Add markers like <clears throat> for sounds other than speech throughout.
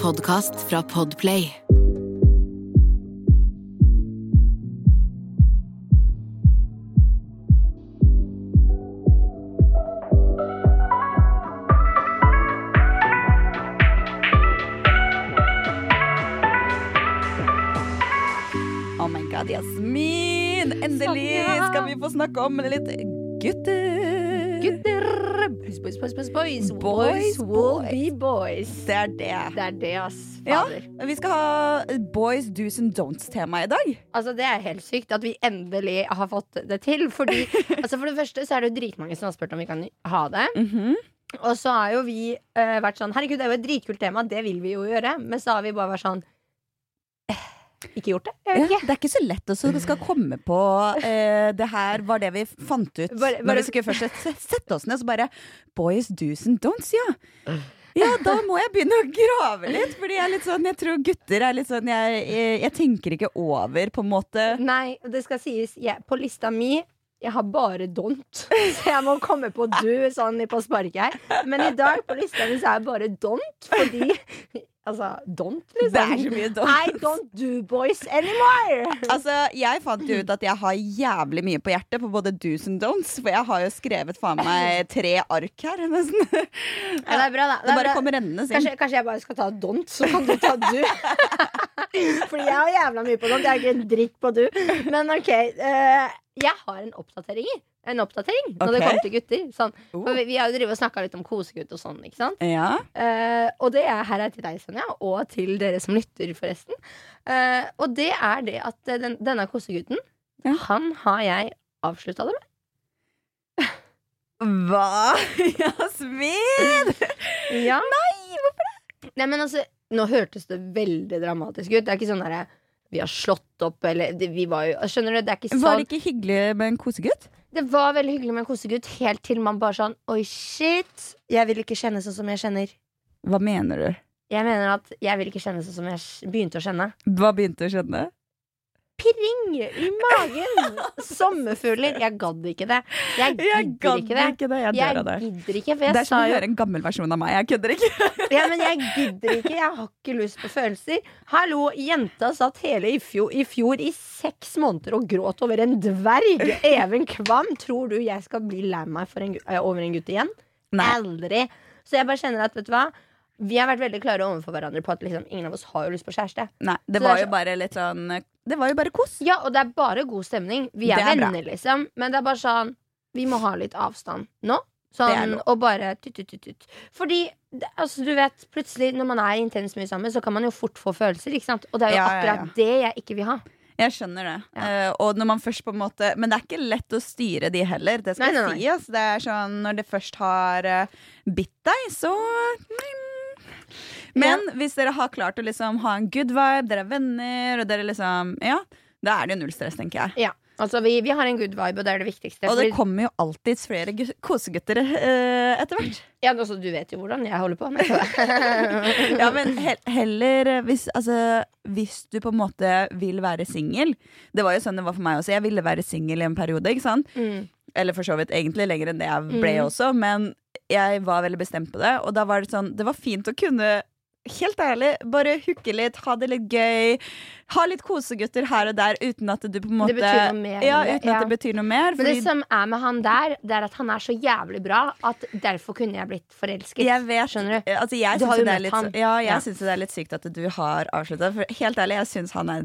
podkast fra Podplay. Oh my god, Jasmin! Endelig skal vi få snakke om litt gutter. Gutter! Boys, boys, boys, boys, boys. Boys, will be boys. Det er det. Det er det, ass. Ja, vi skal ha boys, do's and don'ts-tema i dag. Altså, det er helt sykt at vi endelig har fått det til. Fordi, <laughs> altså, for det første så er det jo dritmange som har spurt om vi kan ha det. Mhm. Og så har jo vi uh, vært sånn Herregud, det er jo et dritkult tema, det vil vi jo gjøre. Men så har vi bare vært sånn eh, Ikke gjort det. Jeg vet ikke. det er ikke så lett å skal komme på eh, Det her var det vi fant ut Bare- når vi skulle først sette oss ned. Så bare Boys, do's and don'ts, ja. Ja, da må jeg begynne å grave litt. Fordi jeg er litt sånn Jeg tror gutter er litt sånn Jeg, jeg, jeg tenker ikke over, på en måte. Nei, det skal sies, jeg, på lista mi jeg har bare don't, <laughs> så jeg må komme på du sånn på sparket her. Men i dag på lista mi så er jeg bare don't, fordi Altså, don't, liksom. Det er så mye don't. I don't do boys anymore. Altså, Jeg fant jo ut at jeg har jævlig mye på hjertet på både do's and don'ts. For jeg har jo skrevet faen meg tre ark her, <laughs> nesten. Ja, det er bra, da. Det det bare kommer rennende inn. Kanskje, kanskje jeg bare skal ta don't, så kan du ta du. <laughs> Fordi jeg har jævla mye på don't. Jeg har ikke en dritt på du. Men OK. Uh, jeg har en oppdatering. En oppdatering når det kom til gutter. Sånn. Oh. Vi, vi har jo drevet og snakka litt om kosegutt og sånn. ikke sant? Ja. Uh, og det er her er til deg, Sonja, og til dere som lytter, forresten. Uh, og det er det at eh, den, denne kosegutten, Ja. han har jeg avslutta det med. Hva? <laughs> Jasmin! <laughs> Ja. Nei, hvorfor det? Nei, men altså, Nå hørtes det veldig dramatisk ut. Det er ikke sånn derre vi har slått opp, eller vi var jo Skjønner du? Det er ikke sånn. Var det ikke hyggelig med en kosegutt? Det var veldig hyggelig med en kosegutt, helt til man bare sånn Oi, shit. Jeg vil ikke kjenne sånn som jeg kjenner. Hva mener du? Jeg mener at jeg vil ikke kjenne sånn som jeg begynte å kjenne. Hva begynte å skjønne? Pirring i magen! Sommerfugler. Jeg gadd ikke det. Jeg gidder ikke det. ikke det. Jeg Jeg det. gidder ikke, for Det jeg er som å høre en gammel versjon av meg. Jeg kødder ikke. <laughs> ja, men jeg gidder ikke. Jeg har ikke lyst på følelser. Hallo, jenta satt hele i fjor, i fjor i seks måneder og gråt over en dverg. Even Kvam. Tror du jeg skal bli lei meg for en, eh, over en gutt igjen? Nei. Aldri. Så jeg bare kjenner at, vet du hva vi har vært veldig klare overfor hverandre på at liksom, ingen av oss har jo lyst på kjæreste. Nei, det Så det var er jo bare litt sånn Det var jo bare kos. Ja, og det er bare god stemning. Vi er, er venner, bra. liksom. Men det er bare sånn Vi må ha litt avstand nå. Sånn, og bare tut-tut-tut. Fordi det, altså, du vet, plutselig når man er intenst mye sammen, så kan man jo fort få følelser. Ikke sant? Og det er jo Ja, ja, ja. akkurat det jeg ikke vil ha. Jeg skjønner det. Ja. Uh, og når man først på en måte Men det er ikke lett å styre de heller. Det skal Nei, nei, jeg si. Altså. Det er sånn når det først har uh, bitt deg, så mm. Men hvis dere har klart å liksom ha en good vibe, dere er venner, og dere liksom Ja, da er det jo null stress, tenker jeg. Ja, altså vi, vi har en good vibe, og det er det viktigste. Og det Fordi- kommer jo alltids flere kosegutter uh, etter hvert. ja, altså, du vet jo hvordan jeg holder på. Men, <laughs> Ja, men he heller eh, hvis, altså, hvis du på en måte vil være singel Det var jo sånn det var for meg også. Jeg ville være singel i en periode. ikke sant? mm. Eller for så vidt egentlig lenger enn det jeg ble Mm. også. Men jeg var veldig bestemt på det. Og da var det sånn Det var fint å kunne Helt ærlig, bare hooke litt, ha det litt gøy. Ha litt kosegutter her og der uten at du på en måte Det betyr noe mer, Ja, uten at Ja. det betyr noe mer. Men det som er med han der, det er at han er så jævlig bra at derfor kunne jeg blitt forelsket. jeg vet Skjønner du? Altså, jeg Du har jo møtt litt- han. ja, jeg Ja. synes det er litt sykt at du har avslutta. For helt ærlig, jeg syns han er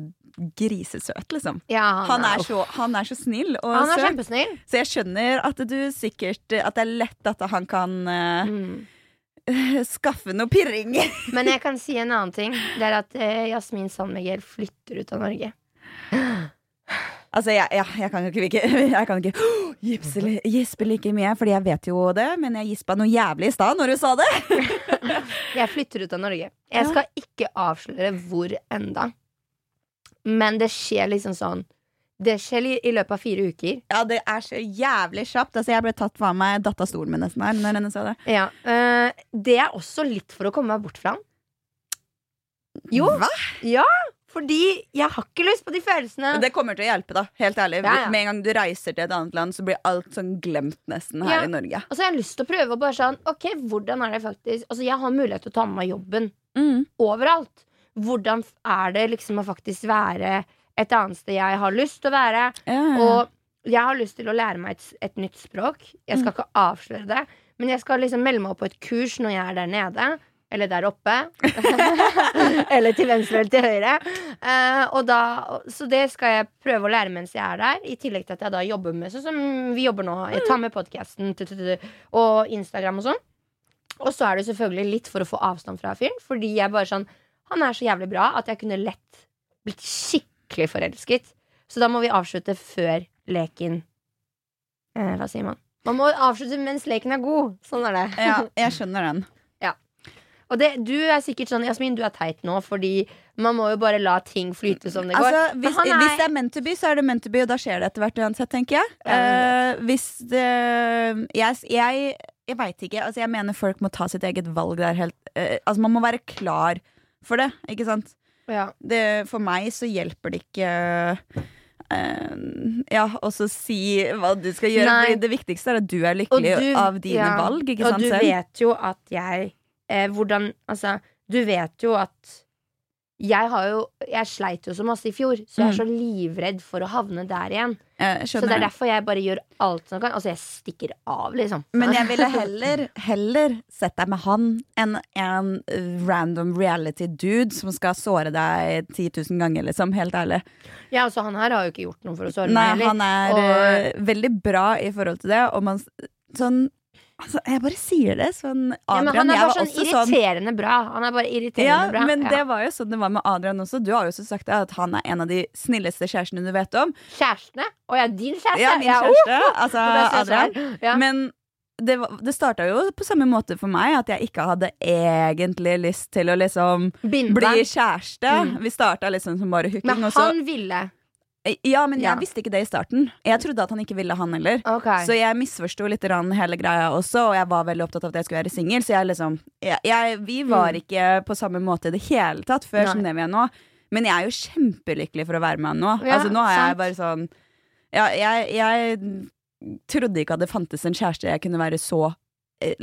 grisesøt, liksom. Ja, Han er, så, han er så snill og Han er søt. kjempesnill. Så jeg skjønner at du sikkert At det er lett at han kan uh, Mm. <laughs> skaffe noe pirring. <laughs> Men jeg kan si en annen ting. Det er at uh, Jasmin Sandmegel flytter ut av Norge. <gasps> altså, jeg, jeg, <laughs> jeg kan ikke, Jeg kan ikke gipse, gispe like mye, fordi jeg vet jo det, men jeg gispa noe jævlig i stad når du sa det. Jeg flytter ut av Norge. Jeg skal ikke avsløre hvor enda. Men det skjer liksom sånn Det skjer i, i løpet av fire uker. Ja, det er så jævlig kjapt. Altså, jeg ble tatt fra meg datt av stolen min nesten her når henne sa det. Ja, øh, Det er også litt for å komme meg bort fra han. Jo. Hva? Ja, Fordi jeg har ikke lyst på de følelsene. Det kommer til å hjelpe, da. Helt ærlig. Ja, ja. Med en gang du reiser til et annet land, så blir alt sånn glemt nesten her Ja. i Norge. Og så har jeg lyst til å prøve å bare sånn Ok, hvordan er det faktisk Altså, jeg har mulighet til å ta med meg jobben Mm. overalt. Hvordan er det liksom å faktisk være et annet sted jeg har lyst til å være? Ja, ja. Og jeg har lyst til å lære meg et, et nytt språk. Jeg Mm. skal ikke avsløre det, men jeg skal liksom melde meg opp på et kurs når jeg er der nede. Eller der oppe. <laughs> eller til venstre eller til høyre. Uh, da, så det skal jeg prøve å lære mens jeg er der. I tillegg til at jeg da jobber med sånn som vi jobber nå. Jeg tar med podkasten og Instagram og sånn. Og så er det selvfølgelig litt for å få avstand fra fyren. Fordi jeg bare sånn Han er så jævlig bra at jeg kunne lett blitt skikkelig forelsket. Så da må vi avslutte før leken eh, Hva sier man? Man må avslutte mens leken er god. Sånn er det. ja, <laughs> jeg skjønner den. Og det, du er sikkert sånn Jasmin, du er teit nå, fordi man må jo bare la ting flyte som det går. Altså, hvis, er- hvis det er meant to be, så er det meant to be, og da skjer det etter hvert uansett, tenker jeg. Ja, Eh, hvis det Jeg, jeg, jeg veit ikke. Altså, jeg mener folk må ta sitt eget valg der helt uh, Altså, man må være klar for det, ikke sant? ja. Det, for meg så hjelper det ikke Uh, ja, og så si hva du skal gjøre. Nei. Fordi det viktigste er at du er lykkelig du- av dine ja. valg. Og sant du selv? vet jo at jeg eh, Hvordan Altså, du vet jo at jeg har jo Jeg sleit jo så masse i fjor, så jeg er Mm. så livredd for å havne der igjen. Så det er derfor jeg bare gjør alt som kan. Altså, jeg stikker av, liksom. Men jeg <laughs> ville heller, heller sett deg med han enn en random reality dude som skal såre deg 10 000 ganger, liksom. Helt ærlig. Ja, altså, han her har jo ikke gjort noe for å såre meg heller. han er Og- eh, veldig bra i forhold til det, og man sånn Altså, jeg bare sier det. Sånn Ja, han er bare sånn irriterende sånn irriterende bra. Han er bare irriterende ja, bra. men Ja. det var jo sånn det var med Adrian også. Du har jo også sagt at han er en av de snilleste kjærestene du vet om. Kjærestene? Å ja, din kjæreste? Ja, min kjæreste. Altså der ses Adrian. Ja. Men det, var- det starta jo på samme måte for meg, at jeg ikke hadde egentlig lyst til å liksom Binde bli kjæreste. Mm. Vi starta liksom som bare hooking. Men han ville. Ja, men jeg Ja. visste ikke det i starten. Jeg trodde at han ikke ville, han heller. Ok. Så jeg misforsto litt grann hele greia også, og jeg var veldig opptatt av at jeg skulle være singel. Så jeg liksom jeg, jeg, Vi var Mm. ikke på samme måte i det hele tatt før Nei. som det vi er nå. Men jeg er jo kjempelykkelig for å være med han nå. Ja, altså Nå er sant. jeg bare sånn ja, jeg, jeg trodde ikke at det fantes en kjæreste jeg kunne være så eh,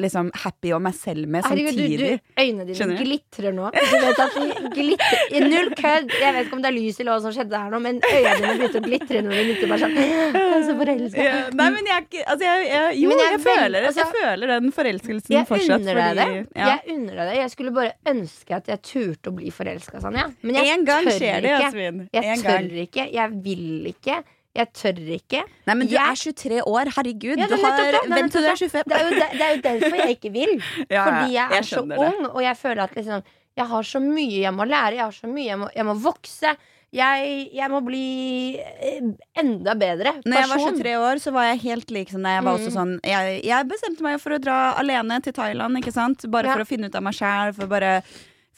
liksom happy og meg selv med Herregud, du, øynene dine glitrer nå. Du vet at de glitrer Null kødd! Jeg vet ikke om det er lys eller hva som skjedde her nå, men øynene dine begynte å glitre når du begynte bare sånn Jeg er så forelska. Ja, nei, men jeg altså jeg, jeg, Jo, Men jeg jeg, er føler, altså, jeg føler den forelskelsen Jeg fortsatt. unner deg det. ja. Jeg unner deg det. Jeg skulle bare ønske at jeg turte å bli forelska, Sanja. Men jeg En gang tør skjer det. Jasmin. Jeg En tør ikke. Jeg vil ikke. Jeg tør ikke. Nei, men du Jeg- er 23 år, herregud. Ja, du har Vent til du er 25. Det er, jo det er jo derfor jeg ikke vil. <laughs> Ja, ja, Fordi jeg er så det. ung, og jeg føler at liksom Jeg har så mye jeg må lære. Jeg har så mye Jeg må, jeg må vokse. Jeg, jeg må bli eh, enda bedre person. Når jeg var 23 år, så var jeg helt lik som deg. Jeg, var også Mm. sånn, jeg, jeg bestemte meg for å dra alene til Thailand, ikke sant? Bare Ja. for å finne ut av meg sjæl.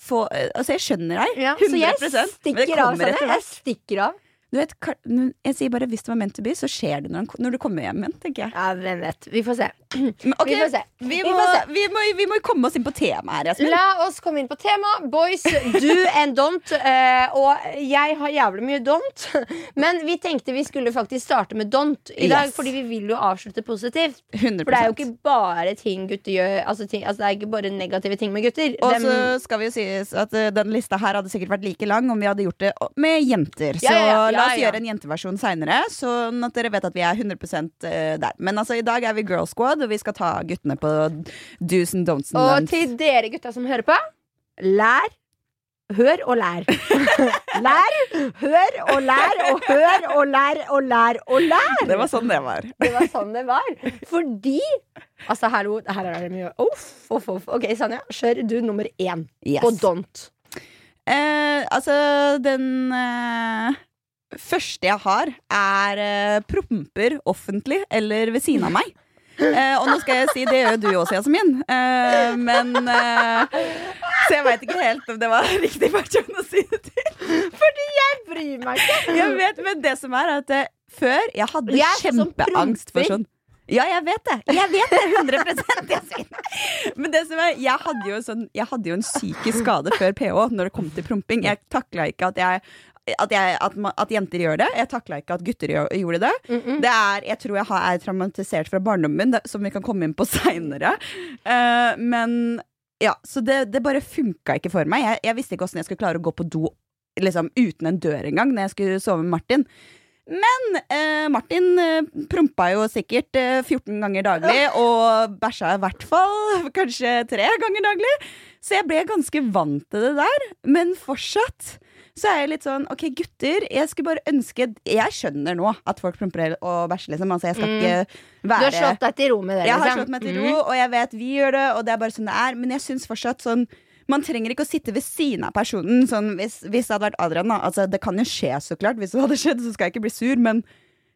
Få Altså, jeg skjønner deg. ja, 100 så jeg stikker av, Sanne. Jeg stikker av. Du vet, jeg sier bare hvis det var meant to be, så skjer det når, du kommer hjem igjen, tenker jeg. Ja, hvem vet. Vi får se. Men, ok, Vi får se. Vi, Vi må, får se. vi, må, vi må komme oss inn på temaet her, Jasmin. La oss komme inn på tema. Boys, do and don't. Uh, og jeg har jævlig mye don't. Men vi tenkte vi skulle faktisk starte med don't i dag, Yes. fordi vi vil jo avslutte positivt. 100 For det er jo ikke bare ting gutter gjør Altså, ting, altså det er ikke bare negative ting med gutter. Og så skal vi jo sies at uh, den lista her hadde sikkert vært like lang om vi hadde gjort det med jenter. Så Ja, ja, la oss gjøre en jenteversjon seinere, sånn at dere vet at vi er 100% der. Men altså, i dag er vi Girl Squad, og vi skal ta guttene på do's and don'ts. Og til dere gutta som hører på, lær. Hør og lær. <laughs> lær, hør og lær og hør og lær og lær og lær. Det var sånn det var. Det var sånn det var. Fordi Altså, hallo, her er det mye Uff, uff, uff. Ok, Sanja, kjør du nummer én Yes. på don't. Eh, altså, den eh, første jeg har, er eh, promper offentlig eller ved siden av meg. Eh, og nå skal jeg si, det gjør du også, Jasmin. Eh, men eh, Så jeg veit ikke helt om det var <laughs> riktig person å si det til. Fordi jeg bryr meg ikke. Jeg vet, Men det som er, at eh, før jeg hadde Jeg kjempeangst for sånn Ja, jeg vet det. Jeg vet det 100 Yasin. Men det som er, jeg hadde jo, sånn, jeg hadde jo en psykisk skade før PH når det kom til promping. Jeg takla ikke at jeg at, jeg, at, at jenter gjør det. Jeg takla ikke at gutter gjorde det. Det er, Jeg tror jeg har, er traumatisert fra barndommen min, det, som vi kan komme inn på <laughs> seinere. men ja, så det, det bare funka ikke for meg. Jeg, jeg visste ikke åssen jeg skulle klare å gå på do liksom, uten en dør engang når jeg skulle sove med Martin. Men eh, Martin eh, prompa jo sikkert eh, 14 ganger daglig, og bæsja i hvert fall kanskje tre ganger daglig. Så jeg ble ganske vant til det der. Men fortsatt så er jeg litt sånn OK, gutter, jeg skulle bare ønske Jeg skjønner nå at folk promper og bæsjer, liksom. Altså, jeg skal Mm. ikke Du har slått deg til ro med det, jeg har liksom. slått meg til ro, og jeg vet vi gjør det, og det er bare sånn det er. Men jeg syns fortsatt sånn Man trenger ikke å sitte ved siden av personen. Sånn, hvis, hvis det hadde vært Adrian, da. Altså, det kan jo skje, så klart. Hvis det hadde skjedd, så skal jeg ikke bli sur, men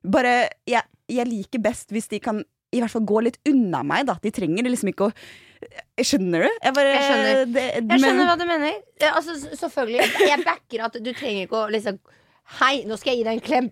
bare Jeg, jeg liker best hvis de kan i hvert fall gå litt unna meg, da. De trenger liksom ikke å Skjønner du? Jeg, bare, Jeg skjønner. Det, Jeg skjønner hva du mener. Ja, altså, selvfølgelig. Jeg backer at du trenger ikke å liksom Hei, nå skal jeg gi deg en klem.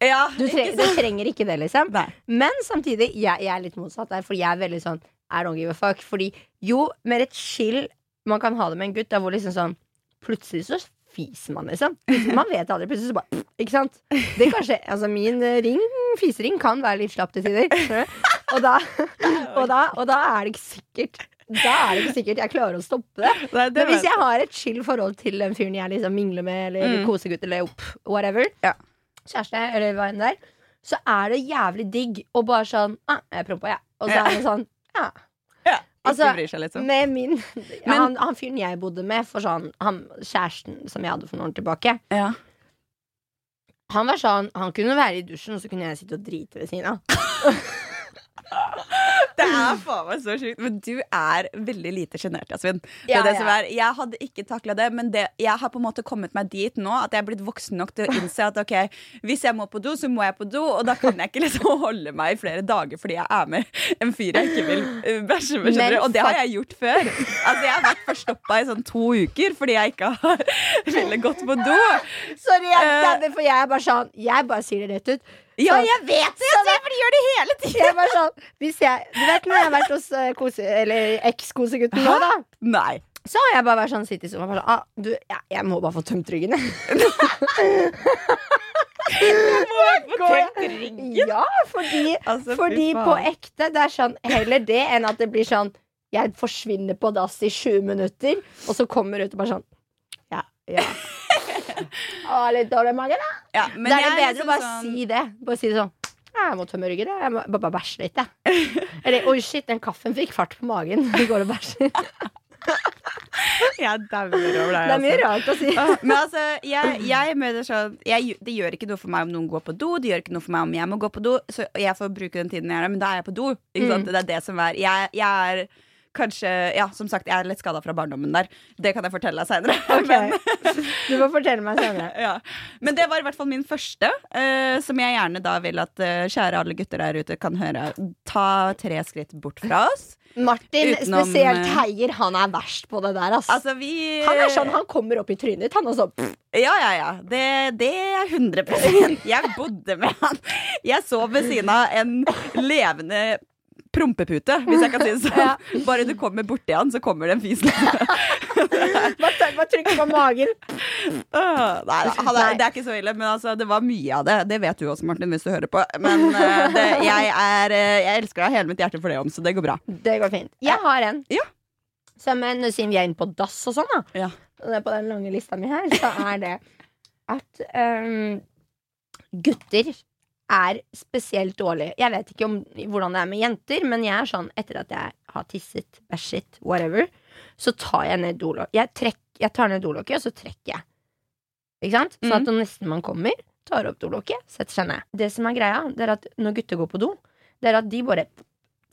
ja, Du, tre du trenger ikke det, liksom. Nei. Men samtidig, jeg, jeg er litt motsatt der, for jeg er veldig sånn I don't give a fuck. Fordi jo mer et chill man kan ha det med en gutt, da hvor liksom sånn Plutselig så fiser man, liksom. Man vet aldri. Plutselig så bare Ikke sant? Det kan skje. Altså, min eh, ring, fisering, kan være litt slapp til tider. Og da, <laughs> og, da, og da er det ikke sikkert Da er det ikke sikkert jeg klarer å stoppe det. Nei, det Men hvis jeg har et chill forhold til den fyren jeg liksom mingler med, eller Mm. kosegutt, eller opp, whatever, Ja. kjæreste, eller hva enn det er, så er det jævlig digg å bare sånn ah, Jeg prompa, jeg. Og så Ja. er det sånn Ja. ja, Altså, liksom. Med min Men- han, han fyren jeg bodde med, for sånn han, kjæresten som jeg hadde for noen år tilbake, Ja. han var sånn Han kunne være i dusjen, og så kunne jeg sitte og drite ved siden av. <laughs> Det er faen meg så sjukt. Men du er veldig lite sjenert, Jasmin. Ja, ja. Jeg hadde ikke takla det, men det, jeg har på en måte kommet meg dit nå at jeg er blitt voksen nok til å innse at ok, hvis jeg må på do, så må jeg på do, og da kan jeg ikke liksom holde meg i flere dager fordi jeg er med en fyr jeg ikke vil uh, bæsje med. Men? Og det har jeg gjort før. Altså Jeg har vært forstoppa i sånn to uker fordi jeg ikke har <laughs> villet gått på do. Sorry, jeg, Eh. er for jeg er bare sånn Jeg bare sier det rett ut. Ja, jeg vet det! Jeg for de gjør det hele tiden. Jeg sånn Hvis jeg Du vet når jeg har vært hos eh, kose, Eller eks-kosegutten nå, da. Nei. Så har jeg bare vært sånn sitt i sofaen bare sånn, ah, du, ja, Jeg må bare få tømt ryggen, jeg. <laughs> Går jeg- Ja, fordi, Altså, fordi på ekte Det er sånn heller det enn at det blir sånn Jeg forsvinner på dass i sju minutter, og så kommer ut og bare sånn Ja, ja. <laughs> Å, litt dårlig mage, da. Ja, men da er det jeg bedre liksom å bare sånn- si det. Bare si det sånn. Jeg må tømme ryggen. jeg. Må bare, bæsje litt, jeg. <laughs> Eller oi, shit, den kaffen fikk fart på magen. Vi <laughs> går og bæsjer. Jeg dauer over deg. Det er mye altså. rart å si. Men altså, jeg, jeg mener sånn jeg, Det gjør ikke noe for meg om noen går på do. Det gjør ikke noe for meg om jeg må gå på do. Så jeg får bruke den tiden jeg er der, men da er jeg på do. Ikke sant? Mm. Det er det som er Jeg, jeg er kanskje Ja, som sagt, jeg er litt skada fra barndommen der. Det kan jeg fortelle deg seinere. <laughs> Ok. <laughs> Du får fortelle meg senere. <laughs> ja. Men det var i hvert fall min første, uh, som jeg gjerne da vil at uh, kjære alle gutter der ute kan høre. Ta tre skritt bort fra oss. Martin, Utenom, spesielt eh, Heier, han er verst på det der. Altså. Altså, vi han er sånn, han kommer opp i trynet ditt, han også. Ja, ja, ja. Det, det er 100% Jeg bodde med han. Jeg sov ved siden av en levende prompepute, hvis jeg kan si det sånn. <laughs> Ja. Bare du kommer borti han, så kommer det en fis. <laughs> Bare trykk på magen. Åh, Nei, han det er ikke så ille, men altså, det var mye av det. Det vet du også, Martin, hvis du hører på. Men eh, det, jeg, er, eh, jeg elsker deg hele mitt hjerte for det om, så det går bra. Det går fint. Jeg har en. Ja. Som en, siden vi er inne på dass og sånn, da. Ja. På den lange lista mi her, så er det at um, gutter er spesielt dårlig. Jeg vet ikke om, hvordan det er med jenter, men jeg er sånn etter at jeg har tisset, bæsjet, whatever, så tar jeg ned dolokket. Jeg, trekk- jeg tar ned dolokket, og så trekker jeg. Ikke sant? Sånn at mm. nesten man kommer, tar opp dolokket, setter seg ned. Det som er greia, det er at når gutter går på do, det er at de bare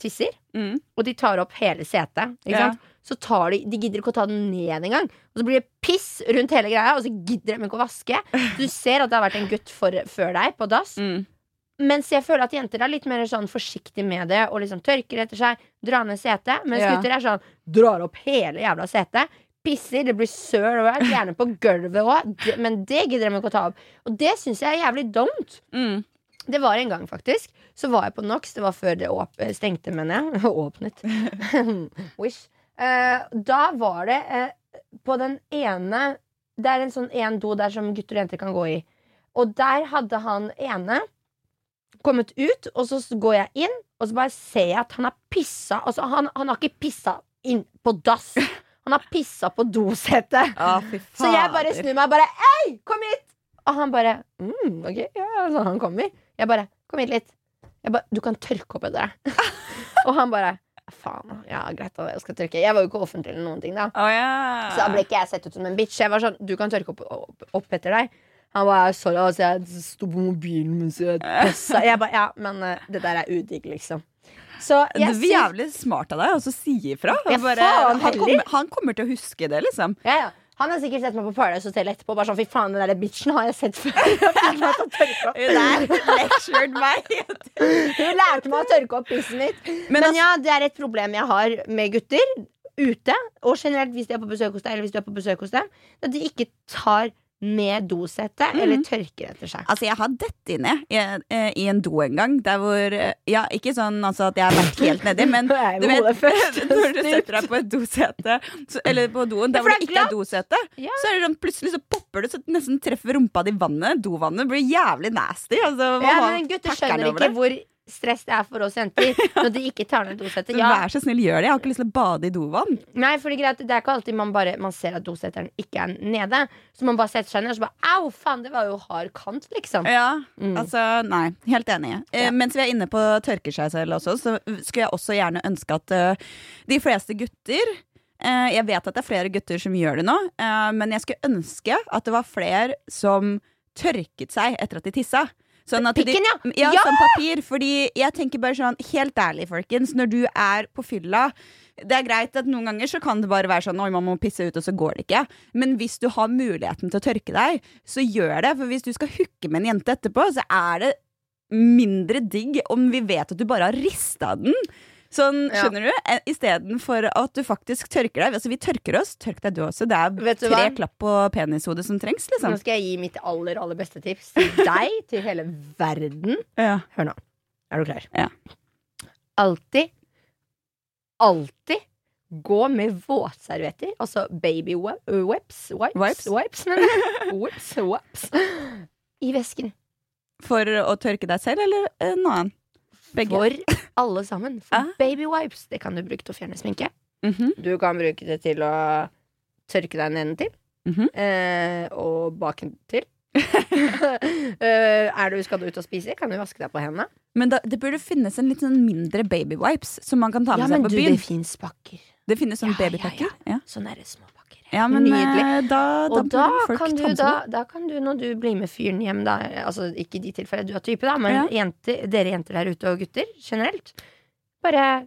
tisser, Mm. og de tar opp hele setet. Ikke Ja. sant? Så tar de, de gidder ikke å ta den ned engang. Og så blir det piss rundt hele greia, og så gidder de ikke å vaske. Så du ser at det har vært en gutt for, før deg på dass. Mm. Mens jeg føler at jenter er litt mer sånn forsiktige med det og liksom tørker etter seg, drar ned setet. Mens Ja. gutter er sånn drar opp hele jævla setet. Pisser, det blir søl overalt, gjerne på gulvet òg, men det gidder de ikke å ta opp. Og det syns jeg er jævlig dumt. Mm. Det var en gang, faktisk. Så var jeg på NOx. Det var før det stengte, mener jeg. <laughs> Åpnet. <laughs> Wish. Uh, da var det uh, på den ene Det er en sånn en do der som gutter og jenter kan gå i. Og der hadde han ene kommet ut, og så går jeg inn, og så bare ser jeg at han har pissa. Altså, han, han har ikke pissa inn på dass. Han har pissa på dosetet. Så jeg bare snur meg og bare Hei, kom hit! Og han bare mm, Ok, ja, så han kommer. Jeg bare Kom hit litt. Jeg bare Du kan tørke opp etter deg. <laughs> og han bare Faen, ja, greit, da, jeg skal tørke. Jeg var jo ikke offentlig eller noen ting, da. Oh, yeah. Så da ble ikke jeg sett ut som en bitch. Jeg var sånn Du kan tørke opp, opp, opp etter deg. Han bare Sorry, altså, jeg sto på mobilen mens jeg pissa. Jeg bare Ja, men uh, det der er udigg, liksom. Så Det er jævlig smart av deg å si ifra. Bare, han, kommer, han kommer til å huske det, liksom. ja, ja. Han har sikkert sett meg på Paradise Hotel etterpå. Bare sånn, Fy faen, den der bitchen har jeg sett før. <laughs> Hun der lectured meg. Hun lærte meg å tørke opp pissen mitt. Men Men, altså- ja, det er et problem jeg har med gutter ute. Og generelt hvis de er på besøk hos deg, eller hvis du er på besøk hos dem. At de ikke tar med dosette eller tørker etter seg. Altså, jeg har dett inni i, eh, i en do en gang. Der hvor eh, Ja, ikke sånn altså, at jeg har vært helt nedi, men <laughs> du vet, <laughs> når du setter deg på et dosete, så, eller på doen der hvor det ikke er dosete, Ja. så er det sånn plutselig så popper det så det nesten treffer rumpa di i vannet. Dovannet blir jævlig nasty. Altså, Ja, men gutter skjønner ikke hvor stress det er for oss jenter <laughs> når de ikke tar ned dosettet. Ja, Vær så snill, gjør det. Jeg har ikke lyst til å bade i dovann. nei, for det er ikke alltid man bare Man ser at dosetteren ikke er nede. Så man bare setter seg ned og så bare Au, faen, det var jo hard kant, liksom. Ja, Mm. altså Nei, helt enig. Eh, Ja. Mens vi er inne på tørker seg selv også, så skulle jeg også gjerne ønske at uh, de fleste gutter uh, Jeg vet at det er flere gutter som gjør det nå, uh, men jeg skulle ønske at det var flere som tørket seg etter at de tissa. Sånn Pikken, ja! de, ja! Ja! Som papir. Fordi jeg tenker bare sånn, helt ærlig, folkens, når du er på fylla det er greit at Noen ganger så kan det bare være sånn Oi, man må pisse ut, og så går det ikke. Men hvis du har muligheten til å tørke deg, så gjør det. For hvis du skal hooke med en jente etterpå, så er det mindre digg om vi vet at du bare har rista den. Sånn, Ja. skjønner du? Eh, Istedenfor at du faktisk tørker deg. Altså, vi tørker oss. Tørk deg du også. Det er tre hva? klapp på penishodet som trengs, liksom. Nå skal jeg gi mitt aller, aller beste tips til deg, <laughs> til hele verden. Ja. Hør nå. Er du klar? Ja. Alltid, alltid gå med våtservietter. Altså baby wi- wipes. Wipes? Wipes? <laughs> Wipes, wipes. <gasps> I vesken. For å tørke deg selv, eller en annen? Begge. For alle sammen. For Ah. baby wipes det kan du bruke til å fjerne sminke. Mhm. Du kan bruke det til å tørke deg nedentil. Mhm. eh, og bakentil. <laughs> eh, er du, skal du ut og spise, kan du vaske deg på hendene. Men da, det burde finnes en litt sånn mindre baby wipes som man kan ta med Ja, seg på du, byen. det finnes pakker. Det finnes sånn Ja, ja, babypakker. Ja, Sånne der små pakker. Ja. men Nydelig. eh, da, da Og da kan, du, da, da kan du, når du blir med fyren hjem, da Altså ikke i de tilfellene du er type, da, men Ja. jenter, dere jenter der ute og gutter generelt, bare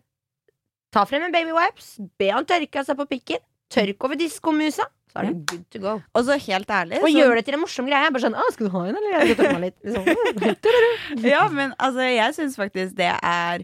ta frem en baby wipes, be han tørke seg på pikken, tørk over diskomusa, så er det good to go. Og så helt ærlig Og så- gjør det til en morsom greie. Bare sånn, ah, 'Skal du ha en, eller?' Jeg skal litt. Liksom. <laughs> Ja, men altså, jeg syns faktisk det er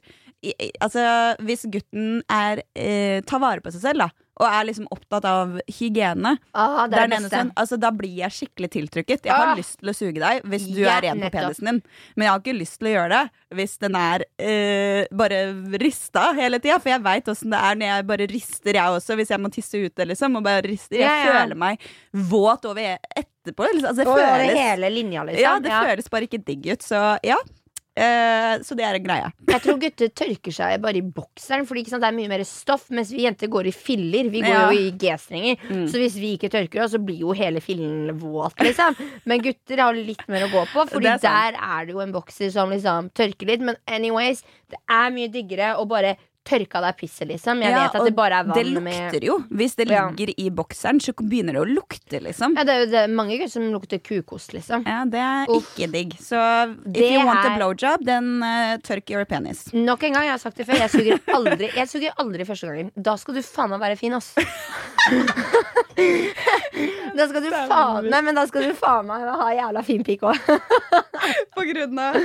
Altså, hvis gutten er eh, tar vare på seg selv, da, og er liksom opptatt av hygiene, Ah, det er det beste. sånn, altså, da blir jeg skikkelig tiltrykket. Jeg har Ah. lyst til å suge deg hvis du Ja, er ren på penisen din, men jeg har ikke lyst til å gjøre det hvis den er øh, bare rista hele tida. For jeg veit åssen det er når jeg bare rister, jeg også, hvis jeg må tisse ute, liksom. Og bare rister. Jeg Ja, ja. føler meg våt over etterpå. Liksom. Altså, det føles hele linja, liksom. Ja, det føles bare ikke digg ut. Så ja. Eh, så det er en greie. Jeg tror gutter tørker seg bare i bokseren, Fordi sant, det er mye mer stoff. Mens vi jenter går i filler. Vi går Ja. jo i G-strenger. Mm. Så hvis vi ikke tørker oss, så blir jo hele fillen våt, liksom. Men gutter har litt mer å gå på, Fordi er der er det jo en bokser som liksom tørker litt. Men anyways, det er mye diggere å bare tørke av deg pisset, liksom. Jeg Ja, vet at det bare er vann Det med lukter jo. Hvis det Ja. ligger i bokseren, så begynner det å lukte, liksom. Ja, det er jo det mange gutter som lukter kukost, liksom. Ja, det er Uff. ikke digg. Så if Det you want a er- blowjob, then uh, tørk your penis. Nok en gang, jeg har sagt det før, jeg suger aldri Jeg suger aldri første gangen. Da skal du faen meg være fin, ass. <laughs> Da skal du faen Nei, men da skal du faen meg ha jævla fin pikk òg. På grunn av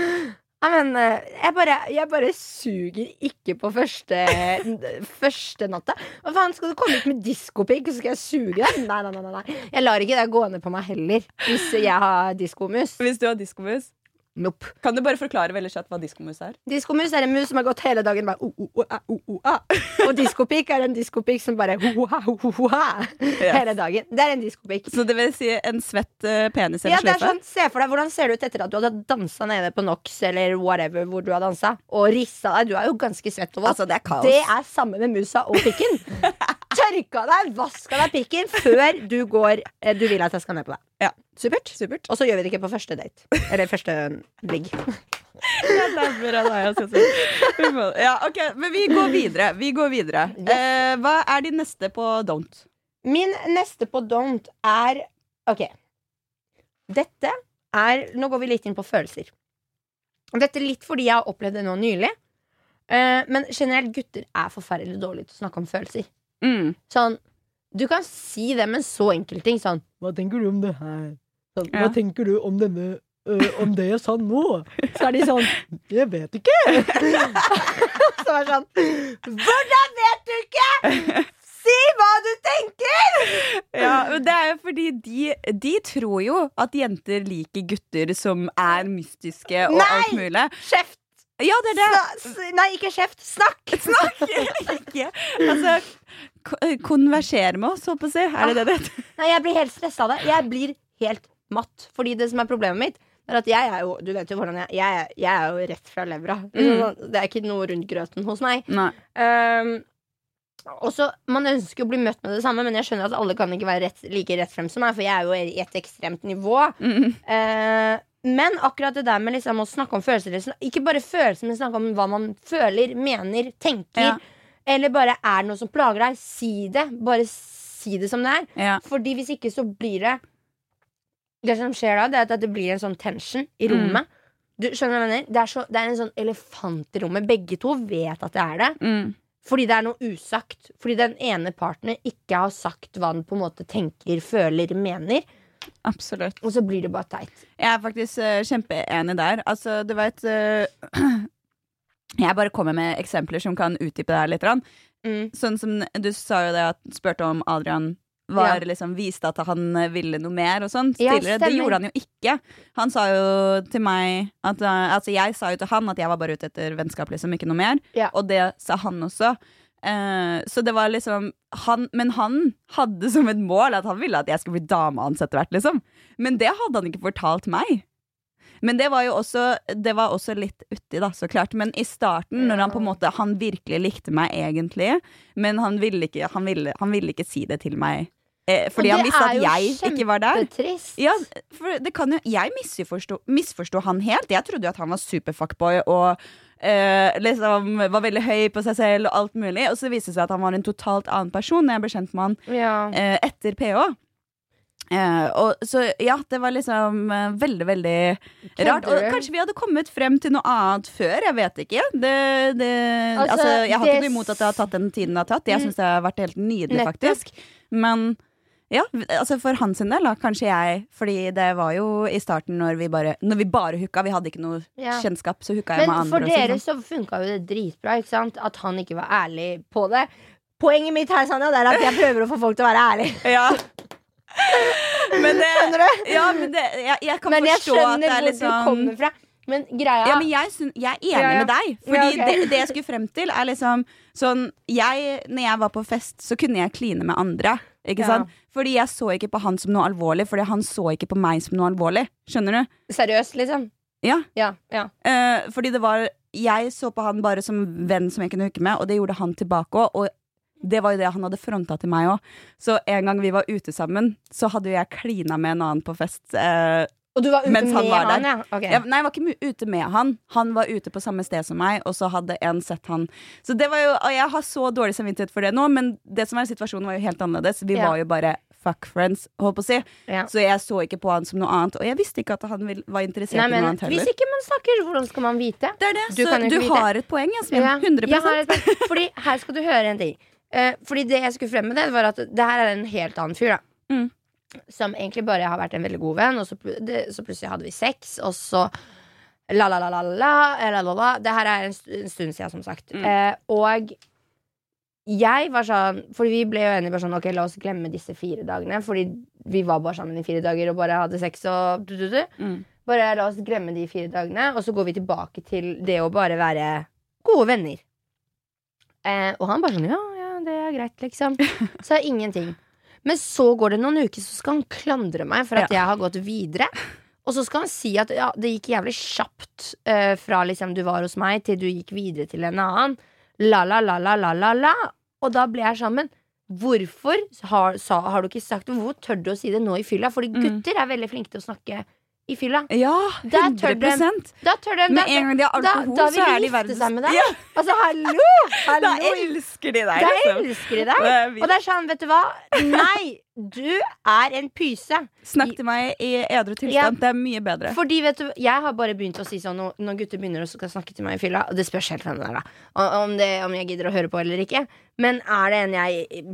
men eh, jeg bare, jeg bare suger ikke på første <laughs> Første natta. Hva faen, skal du komme ut med diskopikk, så skal jeg suge deg? Nei, nei, nei, nei. Jeg lar ikke det gå ned på meg heller, hvis jeg har diskomus. Hvis du har diskomus. Nope. Kan du bare forklare veldig kjapt hva diskomus er? Diskomus er en mus som har gått hele dagen bare oh, oh, oh, oh, ah. Og diskopikk er en diskopikk som bare ho, ho, ha, ho, ho, ho, ha, hele dagen. Det er en diskopikk. Så det vil si en svett uh, penis eller er sløyfe? sånn, Se for deg hvordan ser det ut etter at du hadde dansa nede på NOx eller whatever hvor du har dansa, og rissa deg. Du er jo ganske svett og våt. Altså, det er kaos. Det er samme med musa og pikken. <laughs> Tørka deg, vaska deg pikken før du går eh, Du vil at jeg skal ned på deg. Ja. Supert. Supert. Og så gjør vi det ikke på første date. Eller første ligg. Jeg dauer av deg. Vi må- Ja, ok, Men vi går videre. Vi går videre. Eh, hva er din neste på don't? Min neste på don't er Ok. Dette er Nå går vi litt inn på følelser. Dette litt fordi jeg har opplevd det nå nylig. Eh, men generelt, gutter er forferdelig dårlige til å snakke om følelser. Mm. Sånn, du kan si det med en så enkel ting. Sånn Hva tenker du om det her? Sånn, Ja. Hva tenker du om denne uh, Om det jeg sa nå? Så er de sånn Jeg vet ikke. <laughs> så er det sånn Hvordan vet du ikke? Si hva du tenker! Ja, men det er jo fordi de, de tror jo at jenter liker gutter som er mystiske og Nei! alt mulig. Kjeft! Ja, det er det. Sna nei, ikke kjeft. Snakk! <laughs> Ikke. Altså, konversere med oss, å si. Er det det det heter? Nei, jeg blir helt stressa av det. Jeg blir helt matt. Fordi det som er problemet mitt, er at jeg er jo Du vet jo hvordan jeg Jeg, jeg er jo rett fra levra. Mm. Det er ikke noe rundt grøten hos meg. Nei. Um, også, Man ønsker å bli møtt med det samme, men jeg skjønner at alle kan ikke være rett, like rett frem som meg, for jeg er jo i et ekstremt nivå. Mm. Eh, men akkurat det der med liksom å snakke om følelser Ikke bare følelser, men snakke om hva man føler, mener, tenker. Ja. Eller bare er det noe som plager deg, si det. Bare si det som det er. Ja. Fordi hvis ikke så blir det Det som skjer da, det er at det blir en sånn tension i Mm. rommet. Du skjønner hva jeg mener? Det er, så, det er en sånn elefant i rommet. Begge to vet at det er det. Mm. Fordi det er noe usagt. Fordi den ene partner ikke har sagt hva den på en måte tenker, føler, mener. Absolutt. Og så blir det bare teit. Jeg er faktisk uh, kjempeenig der. Altså, du vet uh, <clears throat> Jeg bare kommer med eksempler som kan utdype det her litt. Mm. Sånn som du sa jo det at spurte om Adrian var, Ja. liksom, viste at han eh, ville noe mer og sånn Ja, det gjorde han jo ikke. Han sa jo til meg at eh, Altså, jeg sa jo til han at jeg var bare ute etter vennskap, liksom, ikke noe mer. Ja. Og det sa han også. Eh, så det var liksom han, Men han hadde som et mål at han ville at jeg skulle bli dame hans etter hvert, liksom. Men det hadde han ikke fortalt meg. Men det var jo også, det var også litt uti, da, så klart. Men i starten, når han på en måte Han virkelig likte meg egentlig, men han ville ikke, han ville, han ville ikke si det til meg. Eh, fordi han visste at jeg ikke var der. Ja, for det kan jo Jeg misforsto, misforsto han helt. Jeg trodde jo at han var superfuckboy og eh, liksom var veldig høy på seg selv og alt mulig. Og så viste det seg at han var en totalt annen person når jeg ble kjent med han Ja. eh, etter PH. Eh, og så ja, det var liksom eh, veldig, veldig rart. Og kanskje vi hadde kommet frem til noe annet før. Jeg vet ikke. Det, det, altså, Altså, jeg har det ikke noe imot at det har tatt den tiden det har tatt. Jeg Mm. syns det har vært helt nydelig, Nettopp. faktisk. Men ja, altså for hans del, da, kanskje jeg Fordi det var jo i starten når vi bare Når vi bare hooka, vi hadde ikke noe Ja. kjennskap, så hooka jeg med andre. Men for dere sånn. så funka jo det dritbra, ikke sant? At han ikke var ærlig på det. Poenget mitt her Sanja, det er at jeg prøver å få folk til å være ærlige. <laughs> Ja. Men det, Skjønner du? ja, men det, jeg, jeg kan Men jeg forstå at det er hvor liksom du kommer fra. Men greia Ja, men jeg, jeg er enig Ja, ja. med deg. Fordi Ja, ok. det, det jeg skulle frem til, er liksom sånn jeg, Når jeg var på fest, så kunne jeg kline med andre. Ikke Ja. sant? Fordi jeg så ikke på han som noe alvorlig, fordi han så ikke på meg som noe alvorlig. Skjønner du? Seriøst, liksom? Ja. Ja. ja. Uh, fordi det var Jeg så på han bare som venn som jeg kunne hooke med, og det gjorde han tilbake òg. Og det var jo det han hadde fronta til meg òg. Så en gang vi var ute sammen, så hadde jo jeg klina med en annen på fest. eh, Og du var ute med var han, ja? Okay. ja? nei, jeg var ikke ute med han. Han var ute på samme sted som meg, og så hadde en sett han. Så det var jo, og Jeg har så dårlig samvittighet for det nå, men det som var situasjonen var jo helt annerledes. Vi Ja. var jo bare fuck friends, holdt på å si. Ja. Så jeg så ikke på han som noe annet. Og jeg visste ikke at han var interessert Nei, i noe annet heller. hvis ikke man snakker, hvordan skal man vite? Det er det, Du så du vite. har et poeng, Jasmin. Ja. 100 Jeg <laughs> Fordi her skal du høre en ting. Eh, fordi det jeg skulle frem med det, var at det her er en helt annen fyr, da. Mm. Som egentlig bare har vært en veldig god venn, og så, det, så plutselig hadde vi sex, og så la, la, la, la, la, la, la, la. Det her er en, en stund siden, som sagt. Mm. Eh, og jeg var sånn For vi ble jo enige bare sånn Ok, la oss glemme disse fire dagene. Fordi vi var bare sammen i fire dager og bare hadde sex og du, du, du. Mm. Bare la oss glemme de fire dagene, og så går vi tilbake til det å bare være gode venner. Eh, og han bare sånn ja, ja, det er greit, liksom. <laughs> Så er ingenting. Men så går det noen uker, så skal han klandre meg for at Ja. jeg har gått videre. Og så skal han si at ja, det gikk jævlig kjapt uh, fra liksom du var hos meg, til du gikk videre til en annen. La, la, la, la, la, la, la. Og da ble jeg sammen. hvorfor har, sa, har du ikke sagt Hvor tør du å si det nå i fylla? Fordi Mm. gutter er veldig flinke til å snakke i fylla. Ja, 100 Da tør de Med en gang de har alkohol, da vil så er de de verdens seg med deg. Ja, Altså, hallo! <laughs> hallo. Da elsker de deg, Da liksom. elsker de deg. Og det er sånn, vet du hva? Nei, du er en pyse. Snakk til meg i edru tilstand. Det er mye bedre. Fordi vet du, Jeg har bare begynt å si sånn når gutter begynner å snakke til meg i fylla. Og det spørs helt hvem det er, da. Om, det, om jeg gidder å høre på eller ikke. Men er det en jeg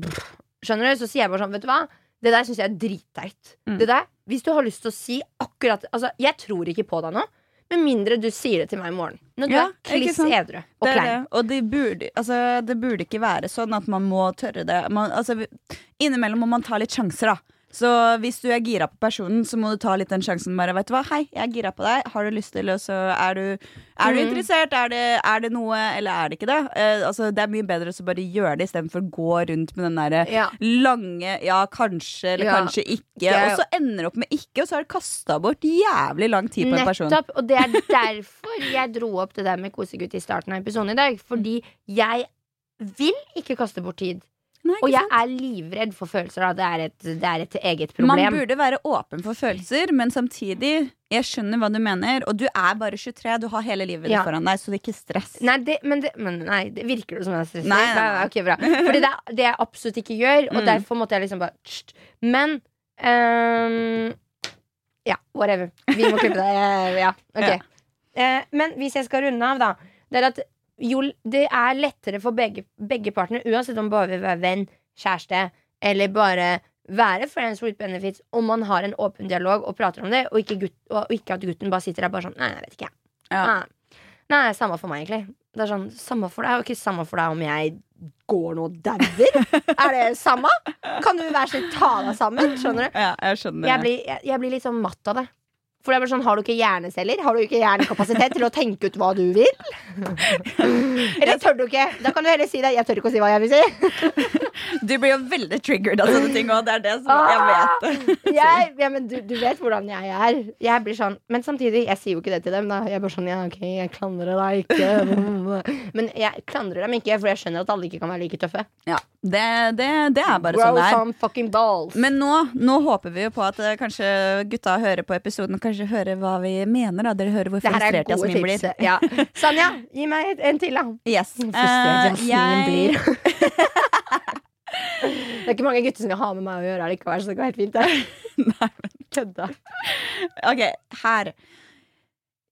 Skjønner du? Så sier jeg bare sånn, vet du hva? Det der syns jeg er dritteit. Mm. Det der, Hvis du har lyst til å si akkurat Altså, jeg tror ikke på deg nå. Med mindre du sier det til meg i morgen. Når du Ja, er kliss edru og Det klein. det. Og det burde, altså, det burde ikke være sånn at man må tørre det. Man, altså, innimellom må man ta litt sjanser, da. Så hvis du er gira på personen, så må du ta litt den sjansen. Bare, vet du hva, hei, jeg er gira på deg. Har du lyst til Og så er du, er du Mm. interessert? Er det, er det noe, eller er det ikke det? Eh, altså, det er mye bedre å bare gjøre det istedenfor å gå rundt med den derre Ja. lange ja, kanskje eller Ja. kanskje ikke. Og så ender det opp med ikke, og så har du kasta bort jævlig lang tid på en person. Nettopp, og det er derfor jeg dro opp det der med kosegutt i starten av episoden i dag. Fordi jeg vil ikke kaste bort tid. Nei, Og jeg er livredd for følelser. Det, er et, det er et eget Man burde være åpen for følelser, men samtidig Jeg skjønner hva du mener, og du er bare 23. Du har hele livet Ja. foran deg, så det er ikke stress. Nei, det, men, det, men nei, det virker det som jeg er stresset? Nei, nei, nei. Okay, bra. Fordi det er det jeg absolutt ikke gjør, og Mm. derfor måtte jeg liksom bare tst. Men um, Ja, whatever. Vi må klippe det. Ja, <laughs> ok. Ja. Uh, men hvis jeg skal runde av, da. Det er at jo, det er lettere for begge, begge partene, uansett om man bare vil være venn, kjæreste, eller bare være friends with benefits, om man har en åpen dialog og prater om det, og ikke, gutt, og ikke at gutten bare sitter der bare sånn Nei, jeg vet ikke. Ja. Nei. Nei, samme for meg, egentlig. Det er sånn, Samme for deg, og ikke samme for deg om jeg går nå og dauer. er det samme? Kan du være snill ta deg sammen? Skjønner du? Ja, jeg skjønner Jeg blir, jeg, jeg blir litt sånn matt av det. For det er bare sånn, Har du ikke hjerneceller? Har du ikke hjernekapasitet til å tenke ut hva du vil? Eller tør du ikke? Da kan du heller si det. Jeg tør ikke å si hva jeg vil si. Du blir jo veldig triggered av sånne ting, og det er det som jeg vet. Jeg, ja, men du, du vet hvordan jeg er. Jeg blir sånn Men samtidig, jeg sier jo ikke det til dem. Da. Jeg er bare sånn, ja, ok, jeg klandrer deg ikke. Men jeg klandrer dem ikke, for jeg skjønner at alle ikke kan være like tøffe. Ja, det, det, det er bare Grow sånn det er. some fucking balls. Men nå, nå håper vi jo på at eh, kanskje gutta hører på episoden og kanskje høre hva vi mener. Da. Dere hører hvor er frustrert Jasmin blir. Ja. <laughs> Sanja, gi meg en til, da. Yes. Frustrert Jasmin jeg- blir. <laughs> Det er ikke mange gutter som vil ha med meg å gjøre likevel, så det går helt fint. Det. <laughs> Nei, Kødda. Ok, her.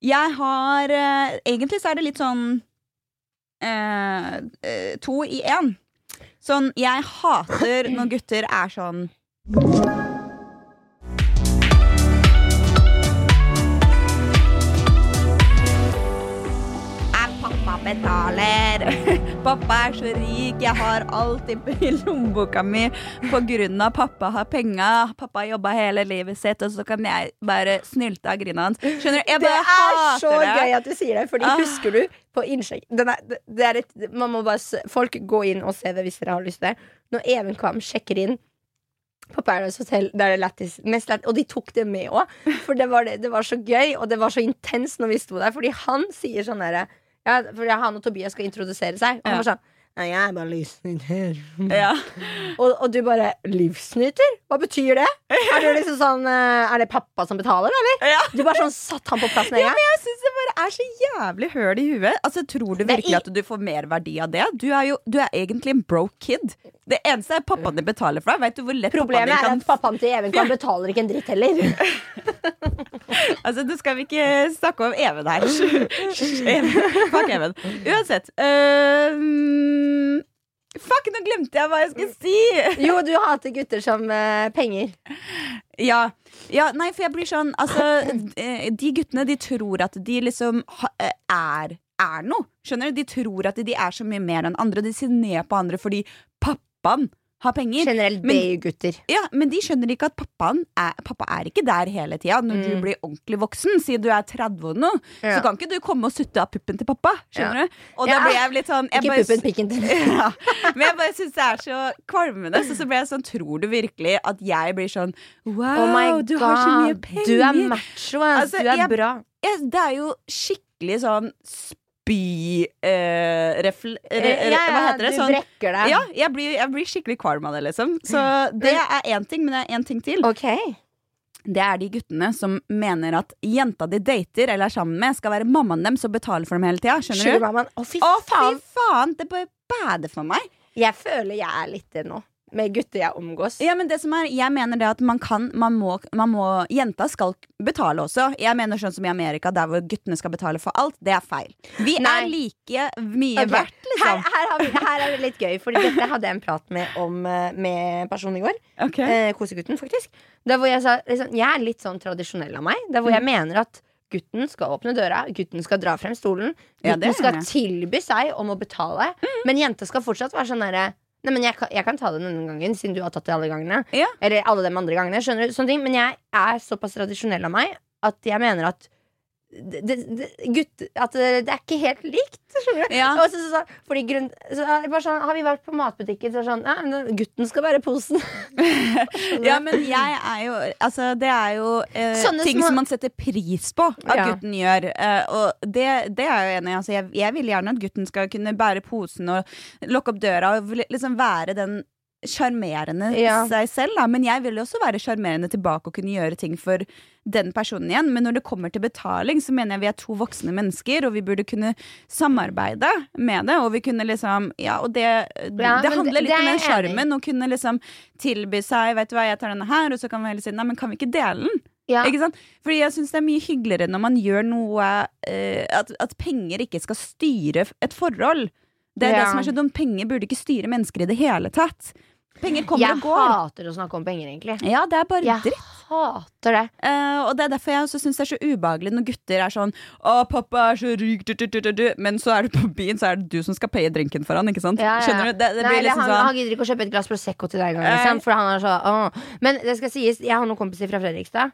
Jeg har uh, Egentlig så er det litt sånn uh, to i én. Sånn, jeg hater når gutter er sånn betaler. <laughs> Pappa er så rik, jeg har alt <laughs> i, lommeboka mi på grunn av pappa har penga. Pappa har jobba hele livet sitt, og så kan jeg bare snylte av grinet hans. Skjønner du? Jeg Det Det er så gøy at du sier det, Fordi Ah. husker du på innsjekk man må bare, Folk gå inn og se det hvis dere har lyst til det. Når Even Kvam sjekker inn på Paradise Hotel, det er det lettest, mest lett, og de tok det med òg. For det var, det, det var så gøy, og det var så intenst når vi sto der. Fordi han sier sånn derre ja, Fordi han og Tobias skal introdusere seg, og han var sånn Nei, jeg er bare livsnyter. Ja. <laughs> Og, og du bare Livsnyter? Hva betyr det? Er det liksom sånn eh, Er det pappa som betaler, eller? Ja. Du bare sånn satt han på plass med en Ja, gang. men jeg syns det bare er så jævlig høl i huet. Altså, Tror du virkelig at du får mer verdi av det? Du er jo du er egentlig en broke kid. Det eneste er pappaen din betaler for deg. Vet du hvor lett Problemet er din at pappaen til Even kan betaler ikke en dritt heller. <laughs> Altså, Nå skal vi ikke snakke om Even her. Even. <laughs> Fuck Even. Uansett. Uh, fuck, nå glemte jeg hva jeg skulle si! <laughs> Jo, du hater gutter som uh, penger. Ja. ja, nei, for jeg blir sånn Altså, eh, de guttene, de tror at de liksom ha- er er noe. Skjønner du? De tror at de er så mye mer enn andre. De ser ned på andre fordi pappaen har penger. Generelt BI-gutter. Ja, Men de skjønner ikke at pappaen er, pappa er ikke der hele tida. Når du Mm. blir ordentlig voksen, siden du er 30 og noe, Ja. så kan ikke du komme og sutte av puppen til pappa. Skjønner du? Og da Ja. blir jeg litt sånn jeg Ikke bare- puppen, pikken til <laughs> ja. Men jeg bare syns det er så kvalmende. Så, så blir jeg sånn Tror du virkelig at jeg blir sånn Wow, Oh my du har så mye penger. du er macho, ass. Altså, du er jeg- bra. jeg, det er jo skikkelig sånn spy... Eh, re, hva heter det? du Sånn, brekker deg. ja, jeg blir, jeg blir skikkelig kvalm av det, liksom. Så det er én ting, men det er én ting til. Okay. Det er de guttene som mener at jenta de dater eller er sammen med, skal være mammaen deres og betale for dem hele tida. Skjønner du? Å, fy Å, fy faen! Det bare bader for meg. Jeg føler jeg er litt det nå. Med gutter jeg omgås. Ja, men det som er, jeg mener det at man kan man må, man må, Jenta skal betale også. Jeg mener sånn som i Amerika, der hvor guttene skal betale for alt. Det er feil. Vi Nei. er like mye okay. verdt, Her, liksom. her, har vi, her er det litt gøy, Fordi dette hadde jeg en prat med om eh, Med personen i går. Okay. Eh, kosegutten, faktisk. Der hvor jeg sa liksom, Jeg er litt sånn tradisjonell av meg. Der hvor Mm. jeg mener at gutten skal åpne døra, gutten skal dra frem stolen. Gutten ja, skal tilby seg om å betale. Mm. Men jenta skal fortsatt være sånn derre Nei, men jeg kan, jeg kan ta det denne gangen, siden du har tatt det alle gangene. Ja. Eller alle de andre gangene. Skjønner du? Sånne ting. Men jeg er såpass tradisjonell av meg at jeg mener at det, det, gutt, at det, er ikke helt likt. Ja. Så, så, så, fordi grunn, sånn, Har vi vært på matbutikken, så er sånn ja, men Gutten skal bære posen. <laughs> Ja, men jeg er jo Altså, det er jo eh, ting små- som man setter pris på at Ja. gutten gjør. Eh, og det, det er jeg jo enig. Altså, jeg, jeg vil gjerne at gutten skal kunne bære posen og lukke opp døra og liksom være den sjarmerende Ja. seg selv, da. Men jeg vil jo også være sjarmerende tilbake og kunne gjøre ting for den personen igjen. Men når det kommer til betaling, så mener jeg vi er to voksne mennesker, og vi burde kunne samarbeide med det. Og vi kunne liksom Ja, og det, Ja, det handler litt det om den sjarmen. Å kunne liksom tilby seg Vet du hva, jeg tar denne her, og så kan vi heller si nei, men kan vi ikke dele den? Ja. Fordi jeg syns det er mye hyggeligere når man gjør noe eh, at, at penger ikke skal styre et forhold. Det er det som er så dumt. Penger burde ikke styre mennesker i det hele tatt. Penger kommer Jeg og går. hater å snakke om penger, egentlig. Ja, det er bare Jeg dritt. hater det. Uh, og det er derfor jeg også syns det er så ubehagelig når gutter er sånn 'Å, pappa er så rik', du, du, du, du, du. men så er du på byen, så er det du som skal paye drinken for han, ikke sant? Ja, ja. Skjønner du? Det, det Nei, blir liksom han, sånn han gidder ikke å kjøpe et glass Prosecco til deg engang. Liksom, for han er så åh. Men det skal sies, jeg har noen kompiser fra Fredrikstad.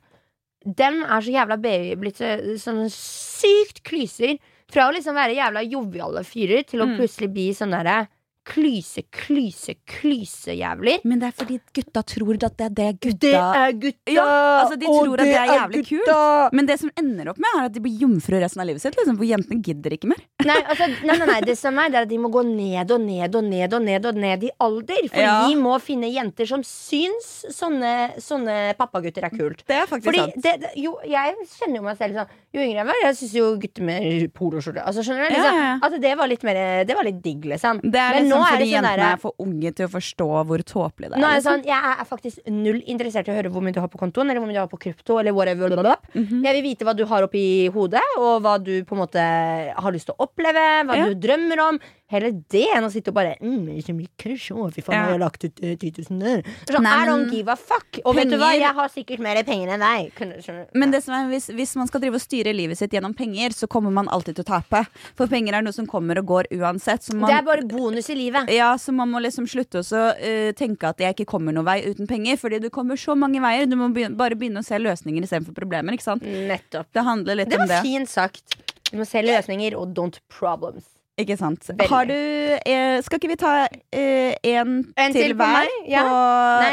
Dem er så jævla baby, blitt så, sånn sykt klyser. Fra å liksom være jævla joviale fyrer til å Mm. plutselig bli sånn derre klyse, klyse, klysejævler. Men det er fordi gutta tror at det er det gutta Det er gutta! Ja, altså, de tror at det er jævlig kult. Men det som ender opp med, er at de blir jomfruer resten av livet sitt. Liksom, for jentene gidder ikke mer. Nei, <laughs> altså, nei, nei, nei, det som er, det er at de må gå ned og ned og ned og ned og ned i alder. For Ja. de må finne jenter som syns sånne, sånne pappagutter er kult. Det er faktisk Fordi sant. det, det, jo, jeg kjenner jo meg selv sånn Jo yngre jeg var, jeg syns jo gutter med poloskjorte altså, Skjønner du? Liksom, ja, ja. Altså, det var litt mer Det var litt digg, liksom. Det er Men liksom nå er fordi sånn jentene er for unge til å forstå hvor tåpelig det er. Nå er det liksom. sånn, Jeg er faktisk null interessert i å høre hvor mye du har på kontoen, eller hvor mye du har på krypto. Eller whatever Mhm. Jeg vil vite hva du har oppi hodet, og hva du på en måte har lyst til å oppleve. Hva Ja. du drømmer om. Hele det enn å sitte og bare mm, det er så mye crush, å, Fy faen, jeg har lagt ut uh, 10 000 der. Sånn, Nei, I don't give a fuck. Og vet du hva, jeg har sikkert mer penger enn deg. Kunne- Men det som er, hvis, hvis man skal drive og styre livet sitt gjennom penger, så kommer man alltid til å tape. For penger er noe som kommer og går uansett. Så man, det er bare bonus i livet. ja, så man må liksom slutte også uh, tenke at jeg ikke kommer noen vei uten penger. Fordi du kommer så mange veier. Du må begynne, bare begynne å se løsninger istedenfor problemer. Ikke sant? Nettopp. Det handler litt Det om var det. fint sagt. Du må se løsninger og don't problems. Ikke sant? Har du eh, Skal ikke vi ta eh, en, En til, til hver på, Ja. på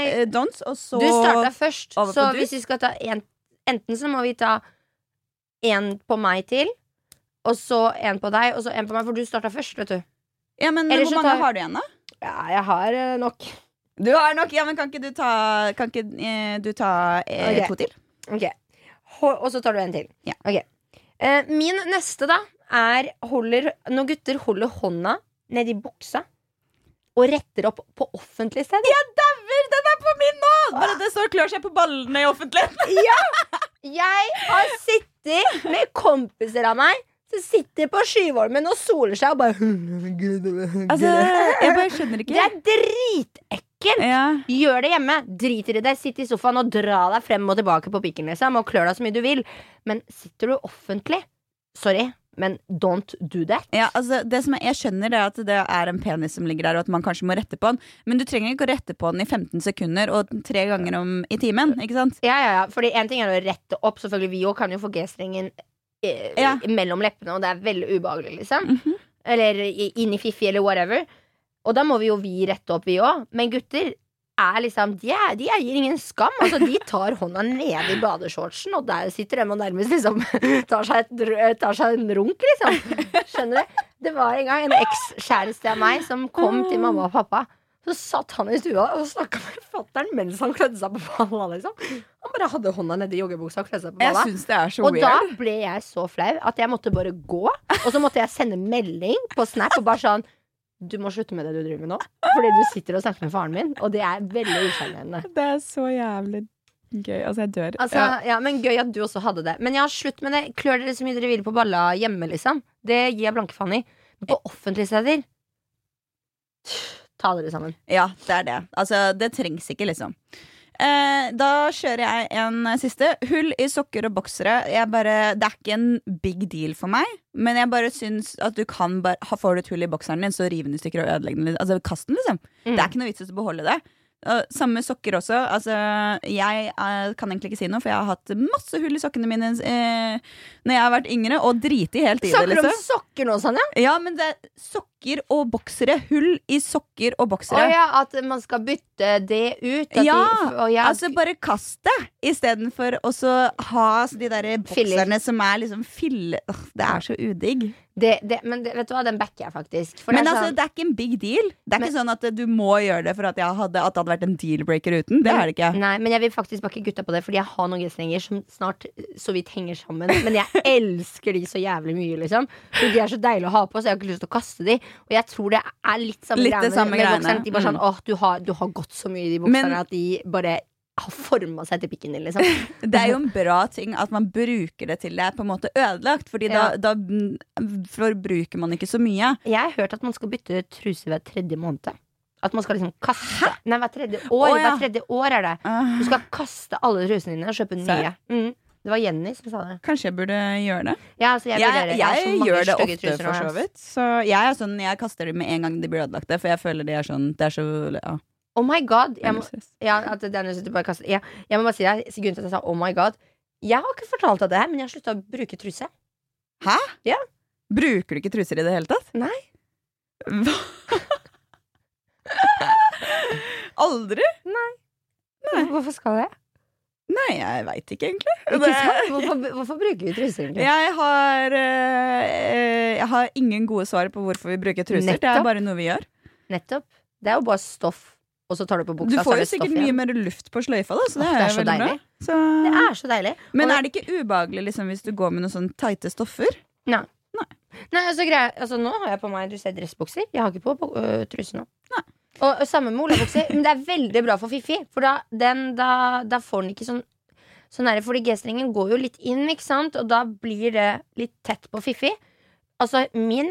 eh, dons, og så Du starta først, så du. hvis vi skal ta en Enten så må vi ta en på meg til, og så en på deg, og så en på meg, for du starta først, vet du. Ja, men Eller Hvor mange tar- har du igjen, da? Ja, jeg har eh, nok. Du har nok, ja, men Kan ikke du ta, kan ikke, eh, du ta eh, Ok. to til? Ok. Og så tar du en til. Ja. Ok. Eh, min neste, da, er holder, når gutter holder hånda nedi buksa og retter opp på offentlig sted. Jeg dauer! Den er på min nå! Bare det står og klør seg på ballene i offentligheten. <laughs> Jeg har sittet med kompiser av meg som sitter på Skyvolmen og soler seg og bare Altså, jeg bare skjønner ikke. Det er dritekkelt! Ja. Gjør det hjemme. Driter i det. Sitt i sofaen og dra deg frem og tilbake på pikken liksom, og klør deg så mye du vil. Men sitter du offentlig Sorry, men don't do that. Ja, altså det som Jeg skjønner er at det er en penis som ligger der, og at man kanskje må rette på den, men du trenger ikke å rette på den i 15 sekunder og tre ganger om i timen. Ikke sant? Ja, ja, ja. Fordi en ting er å rette opp. Selvfølgelig, vi òg kan jo få G-strengen eh, Ja. mellom leppene, og det er veldig ubehagelig, liksom. Mhm. Eller i- inn i fiffi, eller whatever. Og da må vi jo vi rette opp, vi òg. Men gutter er liksom De, er, de gir ingen skam. Altså, de tar hånda ned i badeshortsen, og der sitter de og nærmest liksom <laughs> tar seg, et, tar seg en runk, liksom. Skjønner du? Det var en gang en ekskjæreste av meg som kom til mamma og pappa. Så satt han i stua og snakka med fatter'n mens han klødde seg på balla. Liksom. Han bare hadde hånda nedi joggebuksa og klødde seg på Jeg balla. syns det er så Og da ble jeg så flau at jeg måtte bare gå. Og så måtte jeg sende melding på Snap og bare sånn Du må slutte med det du driver med nå. Fordi du sitter og snakker med faren min, og det er veldig usjarmerende. Det er så jævlig gøy. Altså, jeg dør. Altså, Ja. ja, men Gøy at du også hadde det. Men ja, slutt med det. Klør dere så mye dere vil på balla hjemme, liksom. Det gir jeg blanke faen i. Men på offentlige steder Ta dere sammen. Ja, det er det. Altså, det trengs ikke, liksom. Eh, da kjører jeg en siste. Hull i sokker og boksere. Bare, det er ikke en big deal for meg. Men jeg bare syns at du kan bare Får du et hull i bokseren din, så riv den i stykker og ødelegg den. Altså, kast den, liksom. Mm. Det er ikke noe vits i å beholde det. Samme sokker også. Altså, jeg eh, kan egentlig ikke si noe, for jeg har hatt masse hull i sokkene mine eh, Når jeg har vært yngre, og driti helt i det. Snakker du om Liksom. sokker nå, Sanja? Ja, men det er sokker og boksere. Hull i sokker og Å boksere. ja, at man skal bytte det ut? Ja, de, jeg... Altså bare kast det, istedenfor å ha de der Filler. som er liksom fille... Åh, det er så udigg. Det, det, men det, vet du hva, den backer jeg faktisk. For Men det er altså, sånn, det er ikke en big deal. Det er Men- ikke sånn at du må gjøre det for at, hadde, at det hadde vært en deal-breaker uten. Det er det ikke. Nei, men jeg vil faktisk bakke gutta på det, fordi jeg har noen G-strenger som snart så vidt henger sammen. Men jeg <laughs> elsker de så jævlig mye, liksom. For de er så deilige å ha på, så jeg har ikke lyst til å kaste de. Og jeg tror det er litt samme Litt greiene samme med greiene. bokserne. De bare sånn, Mm. åh, du har, du har gått så mye i de bokserne Men- at de bare har forma seg til pikken din, liksom. <laughs> Det er jo en bra ting at man bruker det til det er på en måte ødelagt. Fordi Ja. da, da forbruker man ikke så mye. Jeg har hørt at man skal bytte truse hver tredje måned. At man skal liksom kaste Nei, hver tredje år. Å, ja. Hver tredje år er det. Ah, Du skal kaste alle trusene dine og kjøpe nye. Mm. Det var Jenny som sa det. Kanskje jeg burde gjøre det. Ja, altså, jeg, Jeg, jeg, jeg gjør det ofte, for så vidt. Så jeg sånn, kaster dem med en gang de blir ødelagte, for jeg føler de er sånn Det er så ja, Oh my god. Jeg må, ja, at Daniel bare kaster. Ja, jeg må bare si deg, grunnen til at jeg sa oh my god Jeg har ikke fortalt deg det her, men jeg har slutta å bruke truse. Hæ? Bruker du ikke truser i det hele tatt? Nei. Hva? <laughs> Aldri? Nei. Hvorfor skal jeg? Nei, jeg veit ikke, egentlig. Ikke sant? Hvorfor, hvorfor bruker vi truser, egentlig? Jeg har, øh, jeg har ingen gode svar på hvorfor vi bruker truser. Det er bare noe vi gjør. Nettopp. Det er jo bare stoff, og så tar du på buksa. Du får jo sikkert mye mer luft på sløyfa, da, så det Åh, det er er så deilig. Så, Det er så deilig. men Og er det ikke ubehagelig liksom, hvis du går med noen sånne teite stoffer? Nei, altså, greier, altså Nå har jeg på meg du ser, dressbukser. Jeg har ikke på uh, truse nå. Og, og samme med olabukser. Men det er veldig bra for Fifi. For da, den, da, da får den ikke sånn Sånn er det, fordi G-strengen går jo litt inn, ikke sant? og da blir det litt tett på Fifi. Altså, min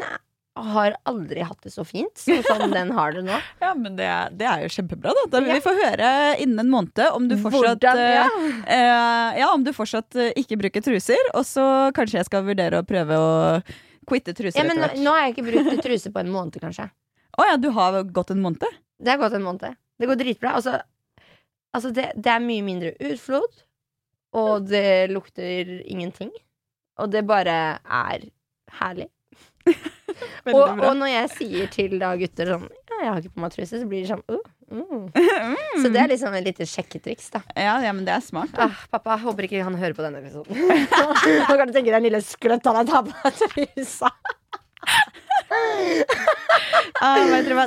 har aldri hatt det så fint sånn som den har det nå. <laughs> Ja, men det det er jo kjempebra, da. da vil Ja. vi få høre innen en måned om du fortsatt Hvordan, ja. eh, eh, Ja, om du fortsatt eh, ikke bruker truser. Og så kanskje jeg skal vurdere å prøve å quitte truser Ja, men nå, nå har jeg ikke brukt truse på en måned, kanskje. <laughs> Å ja, du har gått en måned? Det har gått en måned. Det går dritbra. Altså, altså det, det er mye mindre utflod, og det lukter ingenting. Og det bare er herlig. <laughs> Og, og når jeg sier til da gutter sånn Ja, jeg har ikke på meg truse, så blir de sånn uh, mm. <laughs> Så det er liksom et lite sjekketriks, da. ja, ja, men det er smart. Ah, pappa, håper ikke han hører på denne episoden. <laughs> Nå kan du tenke deg en lille skløtt han tatt på trusa. Ah?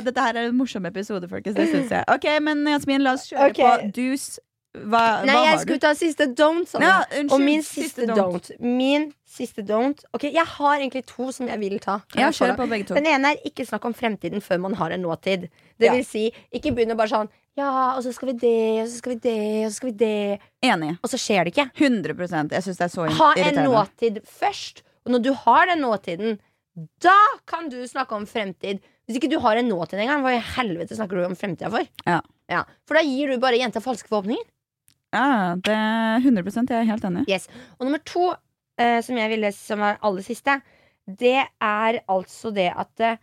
Dette her er en morsom episode, folkens. Det syns jeg. Ok, men Jasmin, la oss kjøre okay. på dus. Hva, Nei, hva jeg du? skulle ta siste don't. Ja, unnskyld, Og min siste siste don't. Min siste don't Ok, Jeg har egentlig to som jeg vil ta. Ja, jeg på begge to. Den ene er ikke snakk om fremtiden før man har en nåtid. Det Ja. vil si, ikke begynne bare sånn Ja, og så skal vi det, og så skal vi det, og så skal vi det. Enig. Og så skjer det ikke. 100% Jeg syns det er så irriterende. Ha en nåtid først. Og når du har den nåtiden, da kan du snakke om fremtid. Hvis ikke du har en nåtid engang, hva i helvete snakker du om fremtida for? Ja. For da gir du bare jenta falske forhåpninger. Ja, det er 100 Jeg er helt enig. Yes. Og nummer to, eh, som jeg ville som var aller siste, det er altså det at eh,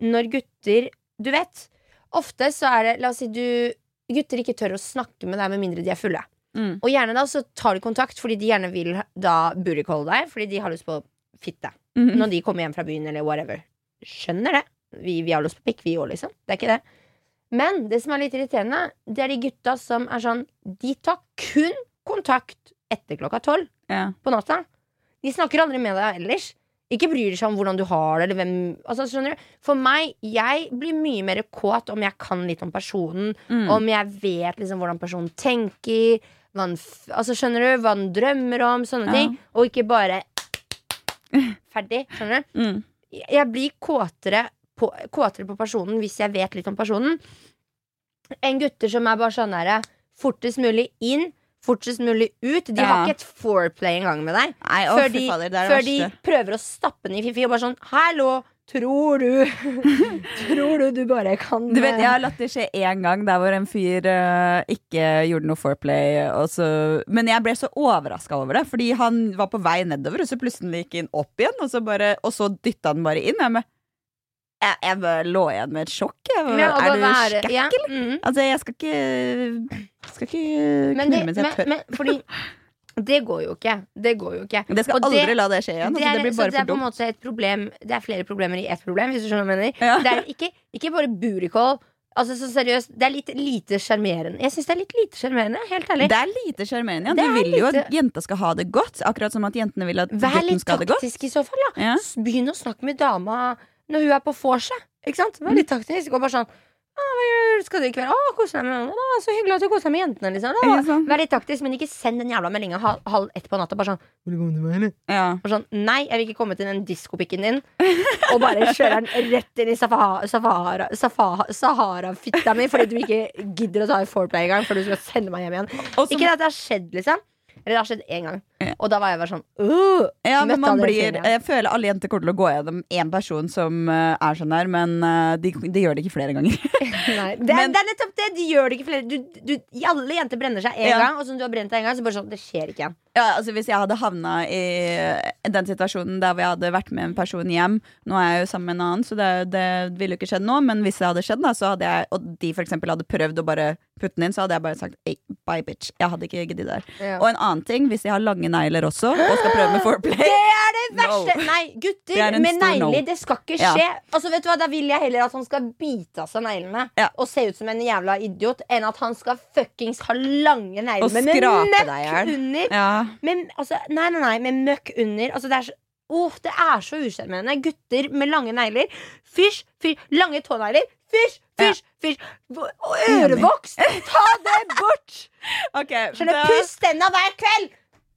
når gutter Du vet, ofte så er det La oss si du Gutter ikke tør å snakke med deg med mindre de er fulle. Mm. Og gjerne da så tar de kontakt fordi de gjerne vil da burricole deg, fordi de har lyst på fitte. Mhm. Når de kommer hjem fra byen eller whatever. Skjønner det. Vi, vi har lyst på pikk, vi òg, liksom. Det er ikke det. Men det som er litt irriterende, det er de gutta som er sånn De tar kun kontakt etter klokka tolv Ja. på natta. De snakker aldri med deg ellers. Ikke bryr seg om hvordan du har det, eller hvem altså, skjønner du? For meg, jeg blir mye mer kåt om jeg kan litt om personen. Mm. Om jeg vet liksom hvordan personen tenker. Hva han, altså, skjønner du? Hva han drømmer om. Sånne Ja. ting. Og ikke bare <laughs> ferdig. Skjønner du? Mm. Jeg blir kåtere på, kåtere på personen hvis jeg vet litt om personen. En gutter som er bare sånn herre fortest mulig inn, fortest mulig ut. De Ja. har ikke et foreplay engang med deg. Nei, å, Før, de, fader, er før de prøver å stappe den i fifi og bare sånn Hallo, tror du <laughs> Tror du du bare kan Du vet, Jeg har latt det skje én gang der hvor en fyr uh, ikke gjorde noe foreplay. Så, men jeg ble så overraska over det, fordi han var på vei nedover, og så plutselig gikk han opp igjen, og så, bare, og så dytta han bare inn. Jeg, med, jeg, jeg bare lå igjen med et sjokk. Jeg, Ja, er du være- skækk, ja, eller? mm. Altså, jeg skal ikke Skal ikke Men, det, knulle mens jeg men, tør. men fordi Det går jo ikke. Det går jo ikke. det skal og det- aldri la det skje igjen. Det altså, er, det det er på en måte et problem Det er flere problemer i ett problem, hvis du skjønner hva jeg mener. Ja. Det er ikke, ikke bare burikål. Altså, så seriøst, det er litt lite sjarmerende. Jeg syns det er litt lite sjarmerende, helt ærlig. Det er lite sjarmerende. Ja. Du vil vil jo at jenta skal ha det godt, akkurat som at jentene vil at gutten skal ha det godt. taktisk i så fall, da. Ja. Begynn å snakke med dama når hun er på vorset. Ikke sant? Veldig litt taktisk. Og bare sånn ah, 'Hva gjør skal du i kveld?' 'Å, kose deg med noen.' Å, 'Så hyggelig at du koser deg med jentene', liksom. Ikke? Vær litt taktisk, men ikke send den jævla meldinga halv, halv ett på natta. Bare sånn, «Vil du komme til meg, eller?» Ja. bare sånn 'Nei, jeg vil ikke komme til den diskopikken din', og bare kjøre den rett inn i Sahara- Sahara- Sahara- Sahara-fitta mi fordi du ikke gidder å ta i foreplay engang, før du skal sende meg hjem igjen. Også, Ikke at det har skjedd, liksom. Eller det har skjedd én gang. Og da var jeg bare sånn uh, Ja, men man blir, jeg føler alle jenter kommer til å gå gjennom én person som eh, er sånn der, men eh, de, de gjør det ikke flere ganger. <laughs> Nei, det, Men- det er nettopp det! De gjør det ikke flere. Du, du, alle jenter brenner seg én Ja. gang, og som du har brent deg en gang, så bare sånn, det skjer ikke igjen. Ja, altså Hvis jeg hadde havna i den situasjonen der hvor jeg hadde vært med en person hjem Nå er jeg jo sammen med en annen, så det, det ville jo ikke skjedd nå, men hvis det hadde skjedd, da, så hadde jeg, og de eksempel hadde prøvd å bare putte den inn, så hadde jeg bare sagt hey, bye, bitch. Jeg hadde ikke giddet det der. Og en annen ting, hvis jeg har lange negler også, og skal prøve med foreplay Det er det No. Nei, er gutter med negler, no. det skal ikke Ja. skje. Altså, vet du hva, Da vil jeg heller at han skal bite av seg neglene Ja. og se ut som en jævla idiot, enn at han skal fuckings ha lange negler med, møkk under. Ja. Men, altså, nei, nei, nei, med møkk under. Altså, det er så Oh, det er så usjarmerende. Gutter med lange negler. Fysj, fysj. Lange tånegler. Fysj, fysj, fysj. Og ørevoks! Ta det bort! <laughs> okay, Skjønner Puss tenna hver kveld!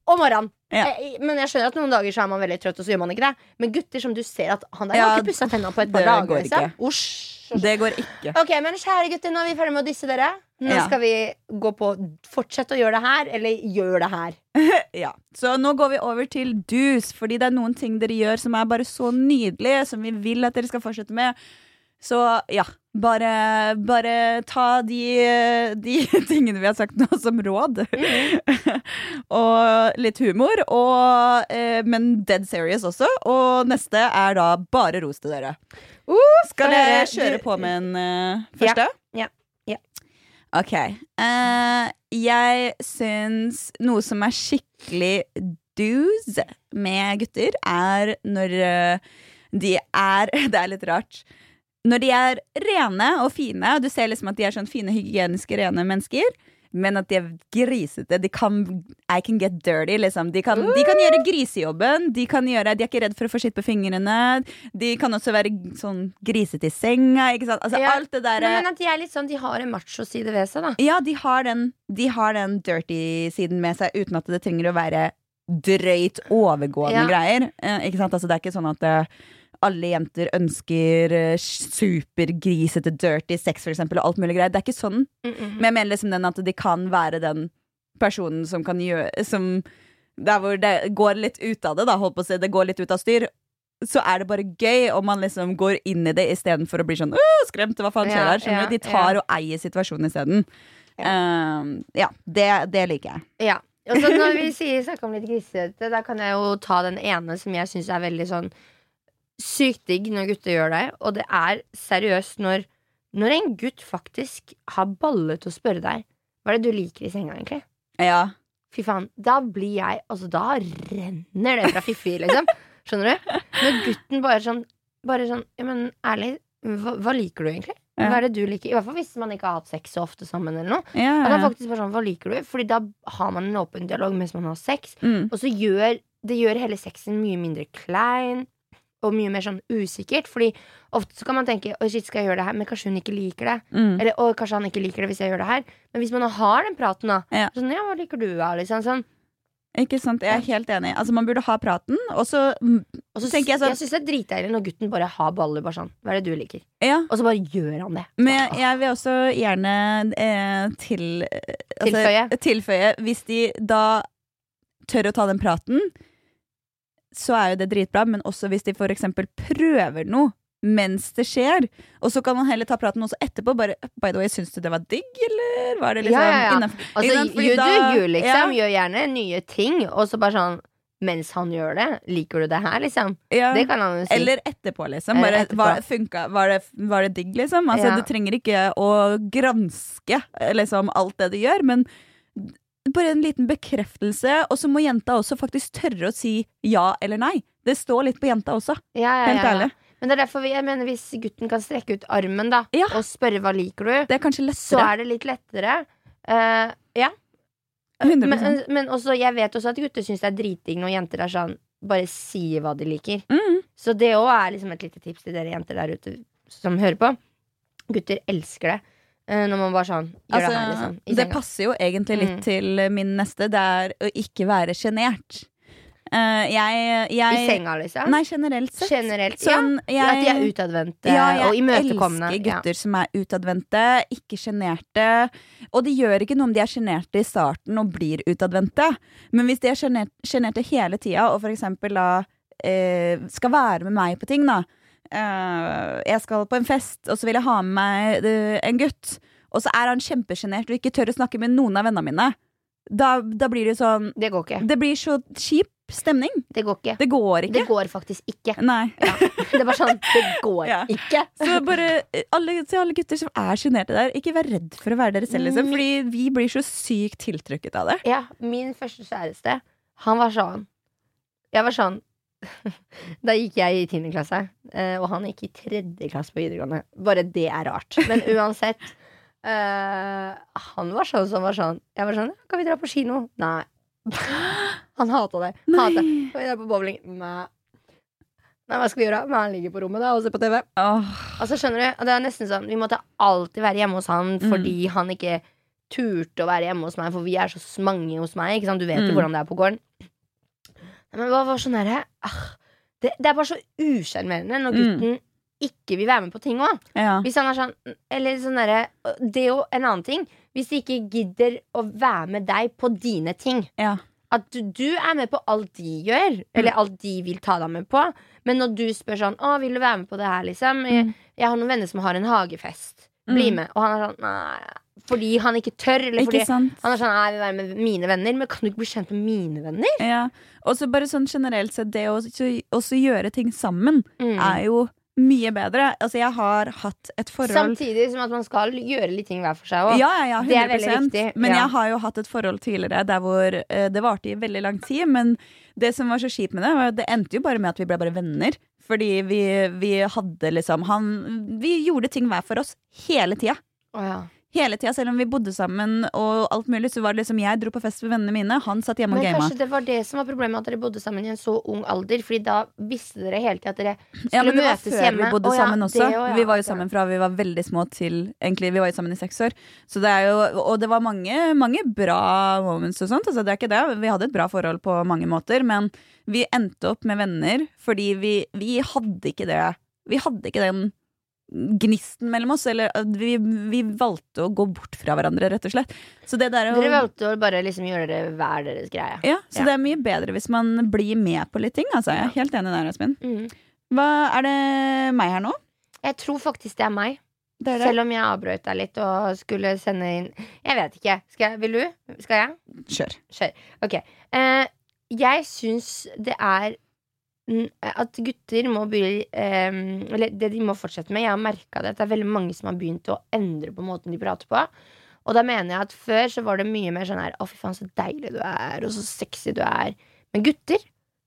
Om morgenen. Ja. Eh, Men jeg skjønner at noen dager så er man veldig trøtt, og så gjør man ikke det. Men gutter som du ser at han der Ja, har ikke pussa tenna på et par det dager. går Liksom. ikke. Det går ikke. Ok, men kjære gutter, nå er vi ferdig med å disse dere. Nå Ja. skal vi gå på Fortsette å gjøre det her, eller gjør det her. <laughs> Ja, Så nå går vi over til dus, fordi det er noen ting dere gjør som er bare så nydelige, som vi vil at dere skal fortsette med. Så ja, bare, bare ta de, de <laughs> tingene vi har sagt nå, som råd. <laughs> og litt humor, og, eh, men dead serious også. Og neste er da bare ros til dere. Skal skal dere kjøre på med en uh, første? Ja, ja. Ok. Uh, jeg syns noe som er skikkelig do's med gutter, er når eh, de er <laughs> Det er litt rart. Når de er rene og fine, og du ser liksom at de er sånn fine, hygieniske, rene mennesker, men at de er grisete. De kan I can get dirty, liksom. De kan, de kan gjøre grisejobben. De, kan gjøre, de er ikke redd for å få skitt på fingrene. De kan også være sånn grisete i senga. Ikke sant? Altså, Ja. alt det der Nei, men at de er litt sånn, de har en macho-side ved seg, da. ja, de har den, de har den dirty-siden med seg uten at det trenger å være drøyt overgående Ja. greier. Eh, ikke sant? Altså, det er ikke sånn at eh, alle jenter ønsker eh, supergrisete, dirty sex, for eksempel, og alt mulig greier. Det er ikke sånn. Men jeg mener liksom den at de kan være den personen som kan gjøre Som Der hvor det går litt ut av det, da, holdt på å si. Det går litt ut av styr. Så er det bare gøy om man liksom går inn i det istedenfor å bli sånn skremt. Hva faen skjer her? Skjønner ja, du? De tar ja. og eier situasjonen isteden. Ja, ja det, det liker jeg. Ja. Og så når vi snakker om litt grisete, da kan jeg jo ta den ene som jeg syns er veldig sånn sykt digg når gutter gjør det, og det er seriøst når, når en gutt faktisk har balle til å spørre deg hva er det du liker i senga, egentlig. Ja. Fy faen, da blir jeg Altså, da renner det fra fiffi, liksom. <laughs> Skjønner du? Når gutten bare sånn Bare sånn Ja, men ærlig, hva, hva liker du egentlig? Hva er det du liker? I hvert fall hvis man ikke har hatt sex så ofte sammen, eller noe. Ja, ja. faktisk bare sånn, hva liker du? Fordi da har man en åpen dialog mens man har sex. Mm. Og så gjør det gjør hele sexen mye mindre klein og mye mer sånn usikkert. Fordi ofte så kan man tenke Oi, shit, skal jeg gjøre det her? Men kanskje hun ikke liker det. Mm. Eller å, kanskje han ikke liker det hvis jeg gjør det her. Men hvis man har den praten, da. Ja. Sånn, ja, hva liker du, da? Liksom, sånn. Ikke sant, Jeg er helt enig. Altså Man burde ha praten, og så Og så Tenker jeg sånn- jeg syns det er dritdeilig når gutten bare har baller. Bare sånn, hva er det du liker? Ja. Og så bare gjør han det. Men jeg vil også gjerne eh, til, altså, Tilføye. tilføye Hvis de da tør å ta den praten, så er jo det dritbra. Men også hvis de eksempel prøver noe mens det skjer. Og så kan man heller ta praten også etterpå. Bare, by the way, Syns du det var digg, eller var det liksom Ja, ja, ja. innenfor? Altså? You do you, liksom. Gjør gjerne nye ting. Og så bare sånn mens han gjør det. Liker du det her, liksom? Ja. Det kan han jo si. Eller etterpå, liksom. Eller Bare, etterpå. var, funka, var, det, var det digg, liksom? Altså, Ja. Du trenger ikke å granske liksom, alt det du gjør, men bare en liten bekreftelse. Og så må jenta også faktisk tørre å si ja eller nei. Det står litt på jenta også. ja, ja, Helt ja, ja. ærlig. Men det er derfor vi, jeg mener hvis gutten kan strekke ut armen da Ja. og spørre hva liker du, Det er så er det litt lettere. Uh, ja. 100%. Men, men også, jeg vet også at gutter syns det er driting når jenter er sånn bare sier hva de liker. Mm. Så det òg er liksom et lite tips til dere jenter der ute som hører på. Gutter elsker det. Eh, når man bare sånn Altså, det her, liksom. I det passer jo egentlig litt Mm. til min neste. Det er å ikke være sjenert. Uh, jeg, jeg I senga, liksom. Nei, generelt sett. Generelt. Sånn, ja. At de er jeg- utadvendte Ja, jeg og imøtekommende. elsker Ja. gutter som er utadvendte, ikke sjenerte. Og det gjør ikke noe om de er sjenerte i starten og blir utadvendte. Men hvis de er sjenert- sjenerte hele tida, og for eksempel da eh, skal være med meg på ting, da. Eh, jeg skal på en fest, og så vil jeg ha med meg eh, en gutt. Og så er han kjempesjenert og ikke tør å snakke med noen av vennene mine. Da, da blir det sånn Det går ikke. Det blir så kjip stemning. Det går ikke. Det går Det går faktisk ikke. Nei. Ja. Det er bare sånn Det går <laughs> Ja. ikke. Så bare eh, alle, så alle gutter som er sjenerte der, ikke vær redd for å være dere selv. Liksom, Mm. fordi vi blir så sykt tiltrukket av det. Ja, min første kjæreste, han var sånn Jeg var sånn <laughs> Da gikk jeg i tiende klasse, eh, og han gikk i tredje klasse på videregående. Bare det er rart. Men <laughs> uansett. Uh, han var sånn som var sånn Jeg var sånn Kan vi dra på kino? Nei. <gasps> Han hata det. Hata. Kan vi dra på bowling? Nei. Nei, hva skal vi gjøre? Men han ligger på rommet da og ser på TV. Oh. Altså, skjønner du? Og det er nesten sånn Vi måtte alltid være hjemme hos han Mm. fordi han ikke turte å være hjemme hos meg, for vi er så mange hos meg. Ikke sant? Du vet jo Mm. hvordan det er på gården. Men hva var sånn derre ah, det, det er bare så usjarmerende når Mm. gutten ikke vil være med på ting òg. ja. Hvis han er sånn Eller sånn derre Det er jo en annen ting. Hvis de ikke gidder å være med deg på dine ting. ja. At du, du er med på alt de gjør, Mm. eller alt de vil ta deg med på. Men når du spør sånn 'Å, vil du være med på det her', liksom? Jeg, Mm. jeg har noen venner som har en hagefest. Bli Mm. med. Og han er sånn Nei. Fordi han ikke tør. Eller fordi han er sånn jeg vil være med mine venner. Men kan du ikke bli kjent med mine venner? Ja. Og så bare sånn generelt sett, det å så- også gjøre ting sammen Mm. er jo mye bedre. Altså, jeg har hatt et forhold Samtidig som at man skal gjøre litt ting hver for seg òg. Ja, ja, ja, Det er veldig viktig, Men ja. jeg har jo hatt et forhold tidligere der hvor uh, det varte i veldig lang tid. Men det som var så kjipt med det, var at det endte jo bare med at vi ble bare venner. Fordi vi, vi hadde liksom han Vi gjorde ting hver for oss hele tida. Oh, ja. Hele tida, selv om vi bodde sammen og alt mulig, så var det liksom jeg dro på fest med vennene mine, han satt hjemme og Men gama. kanskje det var det som var problemet, at dere bodde sammen i en så ung alder. Fordi da visste dere hele tida at dere skulle Ja, men det var før hjemme. vi bodde oh, ja, sammen også. også, ja, Vi var jo sammen fra vi var veldig små til Egentlig, vi var jo sammen i seks år. Så det er jo, og det var mange, mange bra moments og sånt. Altså, det er ikke det. Vi hadde et bra forhold på mange måter, men vi endte opp med venner fordi vi, vi hadde ikke det. Vi hadde ikke den gnisten mellom oss. Eller uh, vi, vi valgte å gå bort fra hverandre, rett og slett. Så det der å Dere valgte å bare liksom gjøre det hver deres greie. ja, så Ja. det er mye bedre hvis man blir med på litt ting. Altså. Jeg er helt enig der, Asmin. Mm. Hva Er det meg her nå? Jeg tror faktisk det er meg. Det er det. Selv om jeg avbrøt deg litt og skulle sende inn Jeg vet ikke. Skal jeg, vil du? Skal jeg? Kjør. Kjør. Ok. Uh, jeg syns det er at gutter må begynne eh, Eller det de må fortsette med. Jeg har merka det at det er veldig mange som har begynt å endre på måten de prater på. Og da mener jeg at før så var det mye mer sånn her Å, fy faen, så deilig du er, og så sexy du er. Men gutter,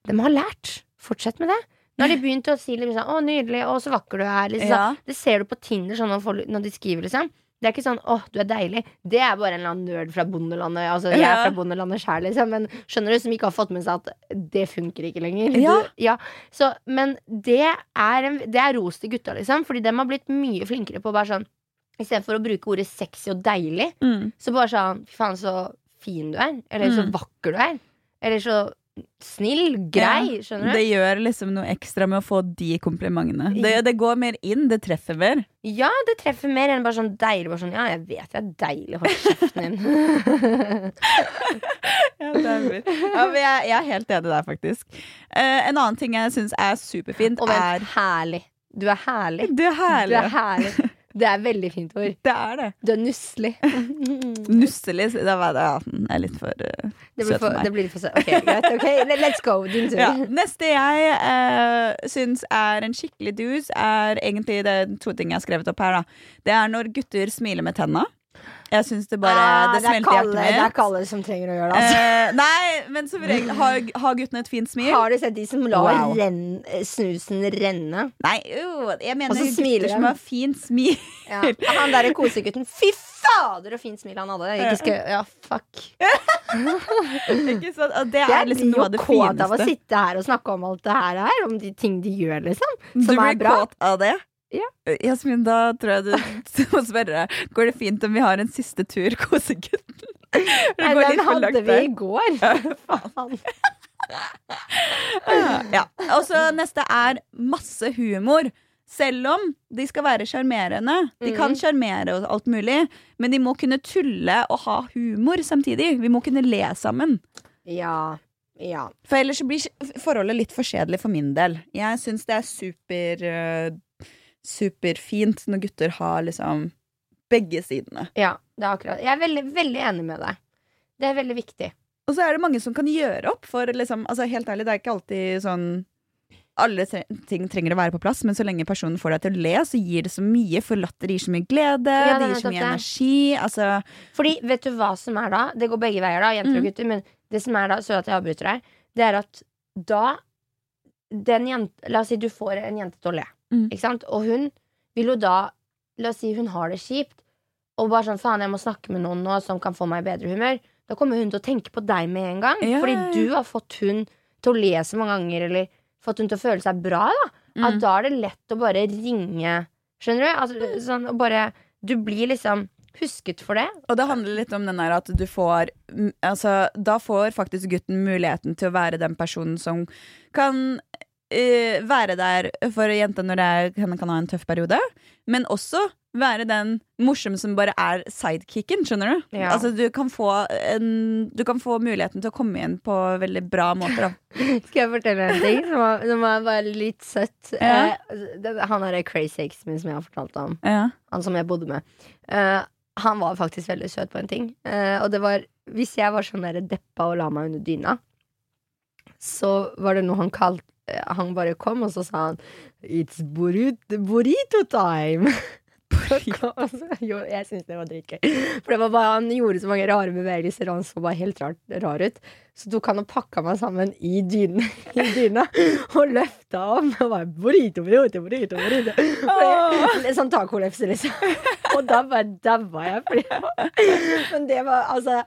de har lært. Fortsett med det. Nå har de begynt å si liksom, 'Å, nydelig', 'Å, så vakker du er'. Liksom. Ja. Det ser du på Tinder sånn når, når de skriver, liksom. Det er ikke sånn 'Å, du er deilig'. Det er bare en eller annen nerd fra bondelandet. Altså, jeg er fra bondelandet sjæl, liksom. Men skjønner du, som ikke har fått med seg at det funker ikke lenger. Ja. Du, ja. Så, men det er, en, det er ros til gutta, liksom. Fordi de har blitt mye flinkere på bare sånn Istedenfor å bruke ordet sexy og deilig, Mm. så bare sånn Fy faen, så fin du er. Eller så Mm. vakker du er. Eller så snill, grei. Skjønner du? Det gjør liksom noe ekstra med å få de komplimentene. Det, det går mer inn, det treffer mer. Ja, det treffer mer enn bare sånn deilig. Bare sånn, ja, jeg vet det er deilig, å holde kjeften din. <laughs> Ja, det ja, men jeg, jeg er helt enig der, faktisk. Eh, en annen ting jeg syns er superfint, Og vent, er herlig. Du er herlig. Du er herlig. Du er herlig. <laughs> Det er veldig fint ord. Det er det. Du er nusselig. <laughs> Nusselig. Det var, ja, den er litt for uh, Det blir søt for meg. det blir litt for søt. Ok, greit. Okay, Let's go. Din tur. Ja. Neste jeg uh, syns er en skikkelig dus, er egentlig det to ting jeg har skrevet opp her. da Det er når gutter smiler med tenna. Jeg syns det bare Ah, Det er smelter i Kalle, det er hjertet mitt. Kalle som trenger å gjøre det. Altså. Eh, nei, men som regel har, har guttene et fint smil. Har du sett de som lar Wow. renne, snusen renne? Nei, jo, jeg mener gutter som har fint smil. Ja. Han derre kosegutten. Fy fader, så fint smil han hadde. Ikke skal, ja, fuck. <laughs> Ikke sant? Og det er liksom noe av det fineste. Jeg blir jo kåt av å sitte her og snakke om alt det her, om de ting de gjør, liksom. Du blir er bra. kåt av det? Ja. Jasmin, da tror jeg du <laughs> må spørre. Går det fint om vi har en siste tur, <laughs> kosegutten? Nei, den hadde vi i går. Faen. <laughs> Ja. Og så neste er masse humor. Selv om de skal være sjarmerende. De kan Mhm. sjarmere og alt mulig, men de må kunne tulle og ha humor samtidig. Vi må kunne le sammen. Ja. Ja. For ellers blir forholdet litt for kjedelig for min del. Jeg syns det er super eh, superfint når gutter har liksom begge sidene. ja. Det er akkurat. Jeg er veldig, veldig enig med deg. Det er veldig viktig. Og så er det mange som kan gjøre opp for liksom Altså helt ærlig, det er ikke alltid sånn alle tre ting trenger å være på plass, men så lenge personen får deg til å le, så gir det så mye. For latter gir så mye glede, Ja, det gir så mye det. energi. Altså Fordi, vet du hva som er da? Det går begge veier, da, jenter og Mm. gutter. Men det som er da, så at jeg avbryter deg, det er at da den jente, La oss si du får en jente til å le, Mm. ikke sant? Og hun vil jo da La oss si hun har det kjipt, og bare sånn faen, jeg må snakke med noen nå som kan få meg i bedre humør. Da kommer hun til å tenke på deg med en gang. Yeah. fordi du har fått hun til å le så mange ganger, eller fått hun til å føle seg bra. da At mm. da er det lett å bare ringe. Skjønner du? Altså, sånn, og bare, du blir liksom husket for det. Og det handler litt om den der at du får mm, Altså, da får faktisk gutten muligheten til å være den personen som kan eh, være der for jenta når det henne kan ha en tøff periode, men også være den morsomme som bare er sidekicken, skjønner du? Ja. Altså, du kan, få en, du kan få muligheten til å komme inn på veldig bra måter. <laughs> Skal jeg fortelle en ting som er, som er bare litt søtt? Ja. Eh, han er crazy exen min som jeg har fortalt om. Ja. Han som jeg bodde med. Eh, han var faktisk veldig søt på en ting. Eh, og det var Hvis jeg var sånn der deppa og la meg under dyna, så var det noe han kalte Han bare kom, og så sa han It's burrito, burrito time. <laughs> <laughs> jo, jeg syns det var dritgøy. For det var bare, han gjorde så mange rare bevegelser, og han så bare helt rart, rar ut. Så tok han og pakka meg sammen i dyna, i dyna og løfta om. Og bare burrito, burrito, burrito. burrito. Fordi, sånn tacolefse, liksom. Og da bare daua jeg. Fordi, men det var altså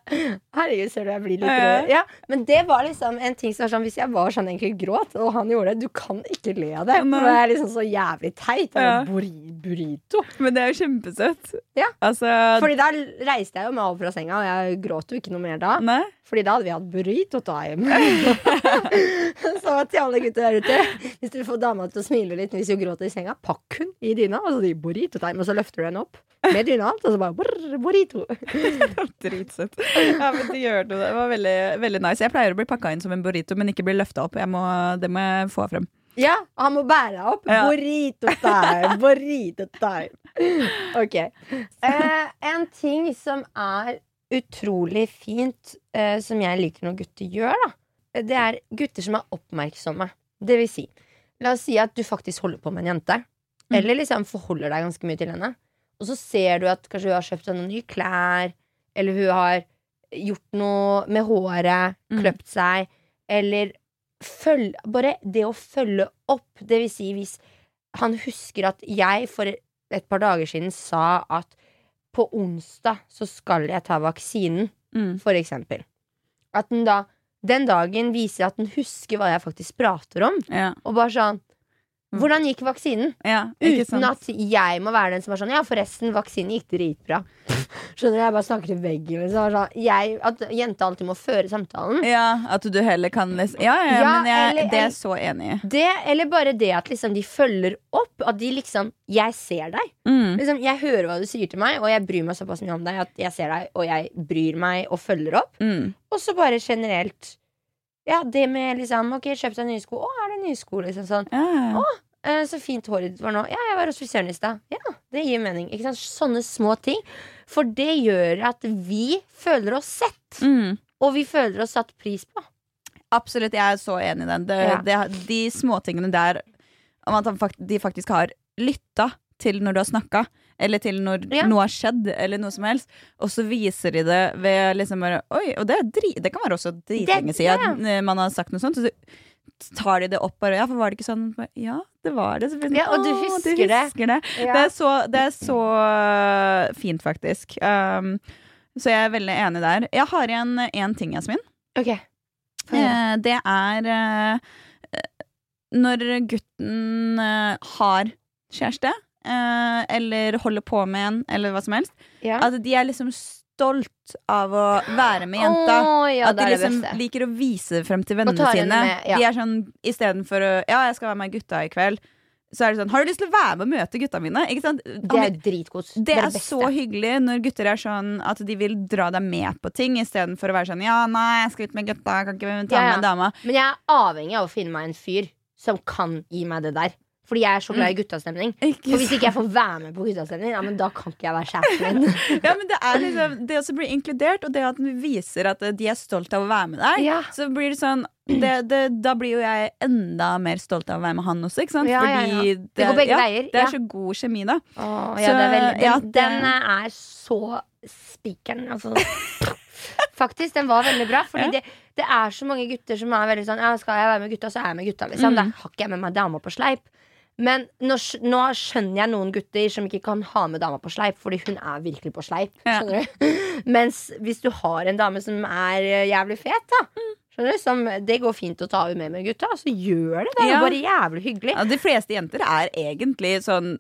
Herregud, ser du jeg blir litt rød. Ja, men det var liksom en ting som var sånn Hvis jeg var sånn egentlig gråt, og han gjorde det Du kan ikke le av det. For det er liksom så jævlig teit. Ja. burri- burrito. Men det er jo kjempesøtt. Ja. Altså Fordi da reiste jeg jo meg opp fra senga, og jeg gråt jo ikke noe mer da. Nei? Fordi da hadde vi hatt burrito time. <laughs> så til alle gutter der ute, hvis du får dama til å smile litt hvis hun gråter i senga, pakk hun i dyna, og så sier burrito time, og så løfter du henne opp med dyna alt, og så bare brr, burrito. <laughs> Dritsøtt. Ja, men det gjør du. Det var veldig, veldig nice. Jeg pleier å bli pakka inn som en burrito, men ikke bli løfta opp. Må, det må jeg få frem. Ja, han må bære opp. Ja. Burrito time, burrito time. Ok. Eh, en ting som er utrolig fint, eh, som jeg liker når gutter gjør, da, det er gutter som er oppmerksomme. Det vil si, la oss si at du faktisk holder på med en jente. Mm. Eller liksom forholder deg ganske mye til henne. Og så ser du at kanskje hun har kjøpt henne nye klær, eller hun har gjort noe med håret, Mm. kløpt seg, eller følg, Bare det å følge opp, det vil si hvis han husker at jeg for et par dager siden sa at på onsdag så skal jeg ta vaksinen, Mm. for eksempel. At den da den dagen viser at den husker hva jeg faktisk prater om, Ja. og bare sånn Mm. Hvordan gikk vaksinen? ja, Uten sant? at jeg må være den som er sånn Ja, forresten, vaksinen gikk dritbra. Skjønner du? Jeg bare snakker til veggen. Liksom. Sånn, jeg, at jenta alltid må føre samtalen. Ja, At du heller kan lese Ja, ja, Ja, men jeg, eller- det er så enig i. Det, eller bare det at liksom de følger opp. At de liksom Jeg ser deg. Mm. Liksom, jeg hører hva du sier til meg, og jeg bryr meg såpass mye om deg at jeg ser deg, og jeg bryr meg og følger opp. Mm. Og så bare generelt Ja, det med liksom Ok, kjøp deg nye sko. Å, er det nye sko? Liksom sånn. Ja, ja. Eh, så fint håret ditt var nå. Ja, jeg var hos frisøren i stad. Ja, det gir mening. Ikke sant? Sånne små ting. For det gjør at vi føler oss sett. Mm. Og vi føler oss satt pris på. Absolutt, jeg er så enig i den. Det, Ja. det, de småtingene der Om at de faktisk har lytta til når du har snakka, eller til når Ja. noe har skjedd, eller noe som helst, og så viser de det ved liksom bare Oi, og det, er dri, det kan være også dritlenge siden ja. man har sagt noe sånt. Så tar de det opp bare Ja, for var det ikke sånn? Ja, det var det. Så Ja, og du sånn, «Å, husker det.» husker det. Det er så, det er så øh, fint, faktisk. Um, så jeg er veldig enig der. Jeg har igjen én ting, Jasmin. Okay. Eh, det er eh, når gutten eh, har kjæreste, eller holder på med en, eller hva som helst, Ja. at de er liksom stolt av å være med jenta. Oh, ja, at de liksom liker å vise det frem til vennene sine. med, ja. De er sånn istedenfor å Ja, jeg skal være med gutta i kveld. Så er det sånn Har du lyst til å være med og møte gutta mine? Det er dritkos. Det er så hyggelig når gutter er sånn at de vil dra deg med på ting, istedenfor å være sånn Ja, nei, jeg skal ut med gutta, kan ikke ta ja. med dama. Men jeg er avhengig av å finne meg en fyr som kan gi meg det der. Fordi jeg er så glad i guttastemning. Ikke Og hvis ikke jeg får være med på guttastemning, ja, men da kan ikke jeg være sjefen din. <laughs> Ja, men det er liksom Det også blir inkludert, og det at du viser at de er stolt av å være med deg, Ja. så blir det sånn det, det, Da blir jo jeg enda mer stolt av å være med han også, ikke sant? Ja. Fordi Det går begge veier, Det er så god kjemi, da. Åh, Så, er veldig, den, den er så spikeren, altså. Faktisk, den var veldig bra. Fordi Ja. det, det er så mange gutter som er veldig sånn Ja, skal jeg være med gutta, så er jeg med gutta. Liksom. Mm. Da har ikke jeg med meg dama på sleip. Men nå, nå skjønner jeg noen gutter som ikke kan ha med dama på sleip, fordi hun er virkelig på sleip. Ja. Skjønner du? <laughs> Mens hvis du har en dame som er eh, jævlig fet, da Skjønner du? Som, det går fint å ta henne med med gutta, så gjør det. Det er Ja. bare jævlig hyggelig. Ja, de fleste jenter er egentlig sånn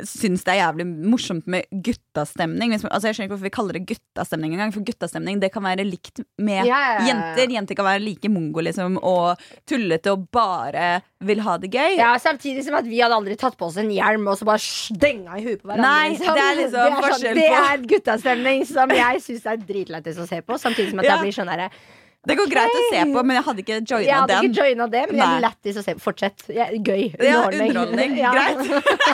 Syns det er jævlig morsomt med guttastemning. Altså jeg skjønner ikke hvorfor vi kaller det guttastemning engang. For guttastemning det kan være likt med yeah. jenter. Jenter kan være like mongo liksom, og tullete og bare vil ha det gøy. Ja, Samtidig som at vi hadde aldri tatt på oss en hjelm og så bare stenga i huet på hverandre. Nei, det er liksom det er, forskjell det er guttastemning som jeg syns er dritlættis å se på. Samtidig som at Ja. jeg blir sånn derre Det går okay. greit å se på, men jeg hadde ikke Jeg hadde den. ikke joina det, men jeg Nei. er lættis å se på. Fortsett. gøy. gøy. Ja, underholdning. Greit.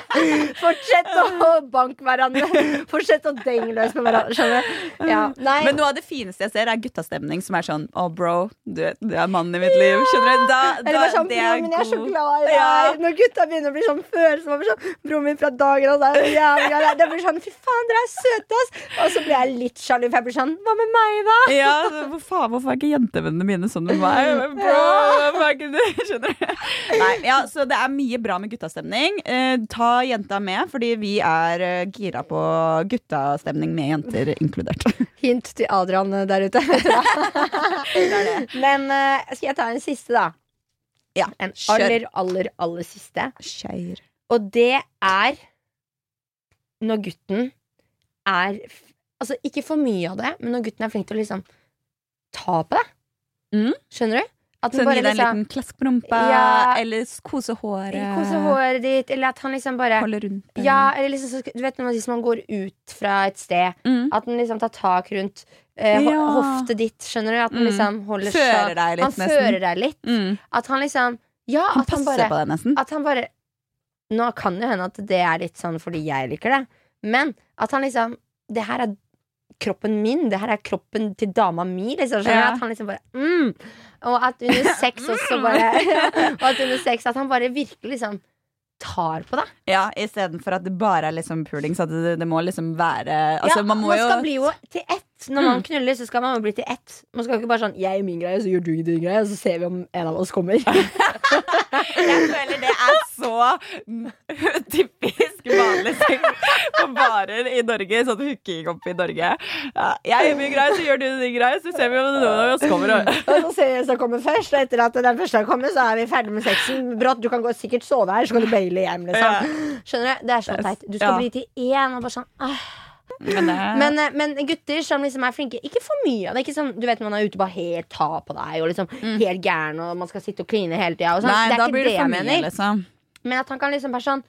<laughs> Fortsett å <laughs> banke hverandre. Fortsett å denge løs på hverandre. Ja. Men noe av det fineste jeg ser, er guttastemning som er sånn Å, bro, du, er- du er mannen i mitt liv. Skjønner du? Da, da, Eller bare sånn, det broren min, jeg er så glad i deg. Ja. Når gutta begynner å bli sånn følsomme. Sånn, broren min fra dagen av så er det jævlig glad i deg. Det blir sånn, fy faen, dere er søte, ass. Og så blir jeg litt sjalu, for jeg blir sånn, hva med meg, da? Ja, hvor faen, hvorfor er ikke jentevennene mine sånn med meg? Bro, er? <laughs> Skjønner du? Nei, ja, så det er mye bra med guttastemning. Eh, ta jenta med, fordi vi er eh, gira på guttastemning med jenter inkludert. <laughs> Hint til Adrian eh, der ute. <laughs> Men eh, skal jeg ta en siste, da? Ja, En aller, aller, aller siste. Kjør. Og det er når gutten er Altså ikke for mye av det, men når gutten er flink til å liksom ta på deg. Mm. Skjønner du? At Så han gi deg en liksom liten klask på rumpa, Ja. eller kose håret. Kose håret ditt, eller at han liksom bare Holde rundt deg. Ja, eller liksom så, Du vet når man, hvis man går ut fra et sted, Mm. at han liksom tar tak rundt eh, ho- Ja. hoftet ditt, skjønner du? At han Mm. liksom holder Fører deg litt, Han nesten. fører deg litt. Mm. At han liksom Ja, Han at han bare på deg nesten. At han bare Nå kan det hende at det er litt sånn fordi jeg liker det, men at han liksom Det her er kroppen min, det her er kroppen til dama mi. Liksom. Ja. At han liksom bare mm. Og at under sex <laughs> også bare Og at under sex at han bare virkelig liksom tar på deg. Ja, Istedenfor at det bare er liksom puling. Så det, det må liksom være Altså, ja, man må man skal bli jo til ett. Når man Mm. knuller, så skal man jo bli til ett. Man skal ikke bare sånn 'jeg gjør min greie, så gjør du din greie', så ser vi om en av oss kommer. <laughs> Jeg føler det er så typisk vanlig på barer i Norge. Sånn hooking opp i Norge. Ja, jeg gjør min greie, så gjør du din greie, så ser vi om noen av oss kommer. Og... Så ser vi hvem som kommer først, og etter at den første har kommet, så er vi ferdig med sexen. Brått, du kan gå, sikkert sove her, så kan du baile hjem, liksom. Skjønner du? Det er så teit. Du skal Ja. bli til én, og bare sånn ah. Men, men, eh, men gutter som liksom er flinke, ikke for mye av det. Ikke sånn, du vet man er ute bare helt ta på deg, og liksom helt gæren, og man skal sitte og kline hele tida. Sånn. Mm. Nei, det er da ikke blir det jeg mener. liksom. Men at han kan liksom være sånn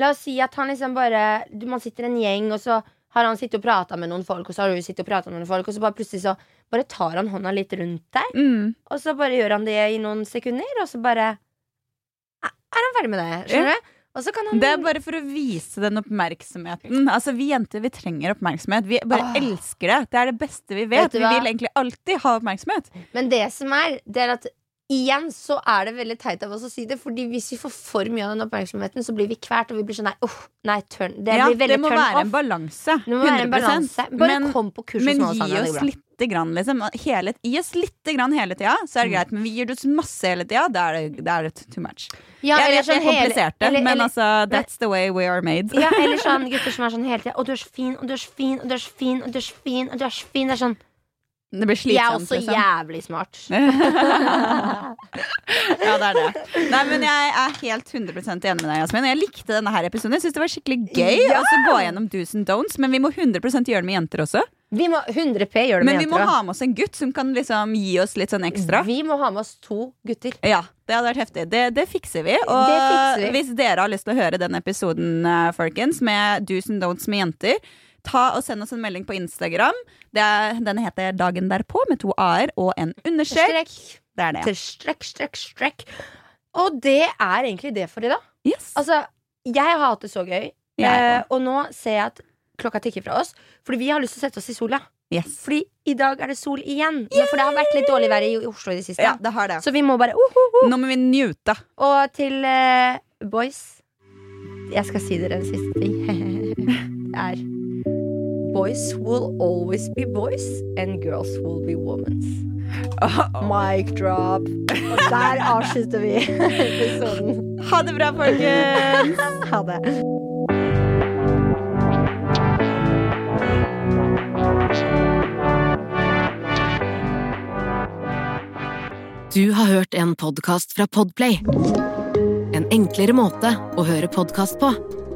La oss si at han liksom bare du, Man sitter en gjeng, og så har han sittet og prata med noen folk, og så har du sittet og pratet med noen folk, og så bare plutselig så bare tar han hånda litt rundt deg, Mm. og så bare gjør han det i noen sekunder, og så bare er han ferdig med det. Skjønner du? Han Det er bare for å vise den oppmerksomheten. Altså, Vi jenter vi trenger oppmerksomhet. Vi bare Åh. elsker det. Det er det beste vi Vet vet. Vi vil egentlig alltid ha oppmerksomhet. Men det som er, det er at Igjen så er det veldig teit av oss å si det, Fordi hvis vi får for mye av den oppmerksomheten, så blir vi kvært, og vi blir sånn nei, oh, nei, turn. Det Ja, det må være off. en balanse. Det må være en 100%. balanse. Bare Men- kom på kurs Men hos meg, gi Sanja, det oss litt. Lite grann, liksom. Hele, gi oss lite grann hele tida, så er det greit. Men vi gir oss masse hele tida, da er det, da er det too much. Ja, jeg vet sånn, det er sånn komplisert, det, men eller- altså, that's the way we are made. Ja, eller <laughs> sånn gutter som er sånn hele tida. Og du er så fin, og du er så fin, og du er så fin, og du er så fin. Og du er så fin Det er sånn Det blir Jeg er også liksom. jævlig smart. <laughs> Ja, det er det. Nei, men jeg er helt 100% enig med deg, Jasmin. Jeg likte denne her episoden. Jeg synes det var skikkelig gøy Ja! å så gå gjennom do's and don'ts, men vi må 100 gjøre det med jenter også. Vi må 100 P gjøre det Men med vi må ha med oss en gutt som kan liksom gi oss litt sånn ekstra. Vi må ha med oss to gutter. Ja, det hadde vært heftig. Det, det fikser vi. Og Det fikser vi. hvis dere har lyst til å høre den episoden, eh, folkens, med do's and don'ts med jenter, ta og send oss en melding på Instagram. Det er, den heter Dagen derpå, med to a-er og en understrek. Det er det. strekk, strekk, strekk. Og det er egentlig det for i dag. Yes. Altså, jeg har hatt det så gøy, eh, og nå ser jeg at klokka tikker fra oss. Fordi vi har lyst til å sette oss i sola. yes. Fordi i dag er det sol igjen. Ja, for det har vært litt dårlig vær i Oslo i det siste. Ja, det har det. Så vi må bare uh, uh, uh. Nå må vi njute. Og til eh, boys Jeg skal si dere en siste ting. <laughs> det er Boys will always be boys, and girls will be women. Mic drop. Og der <laughs> avslutter vi episoden. Ha det bra, folkens! Ha det. Du har hørt en podkast fra Podplay. En enklere måte å høre podkast på.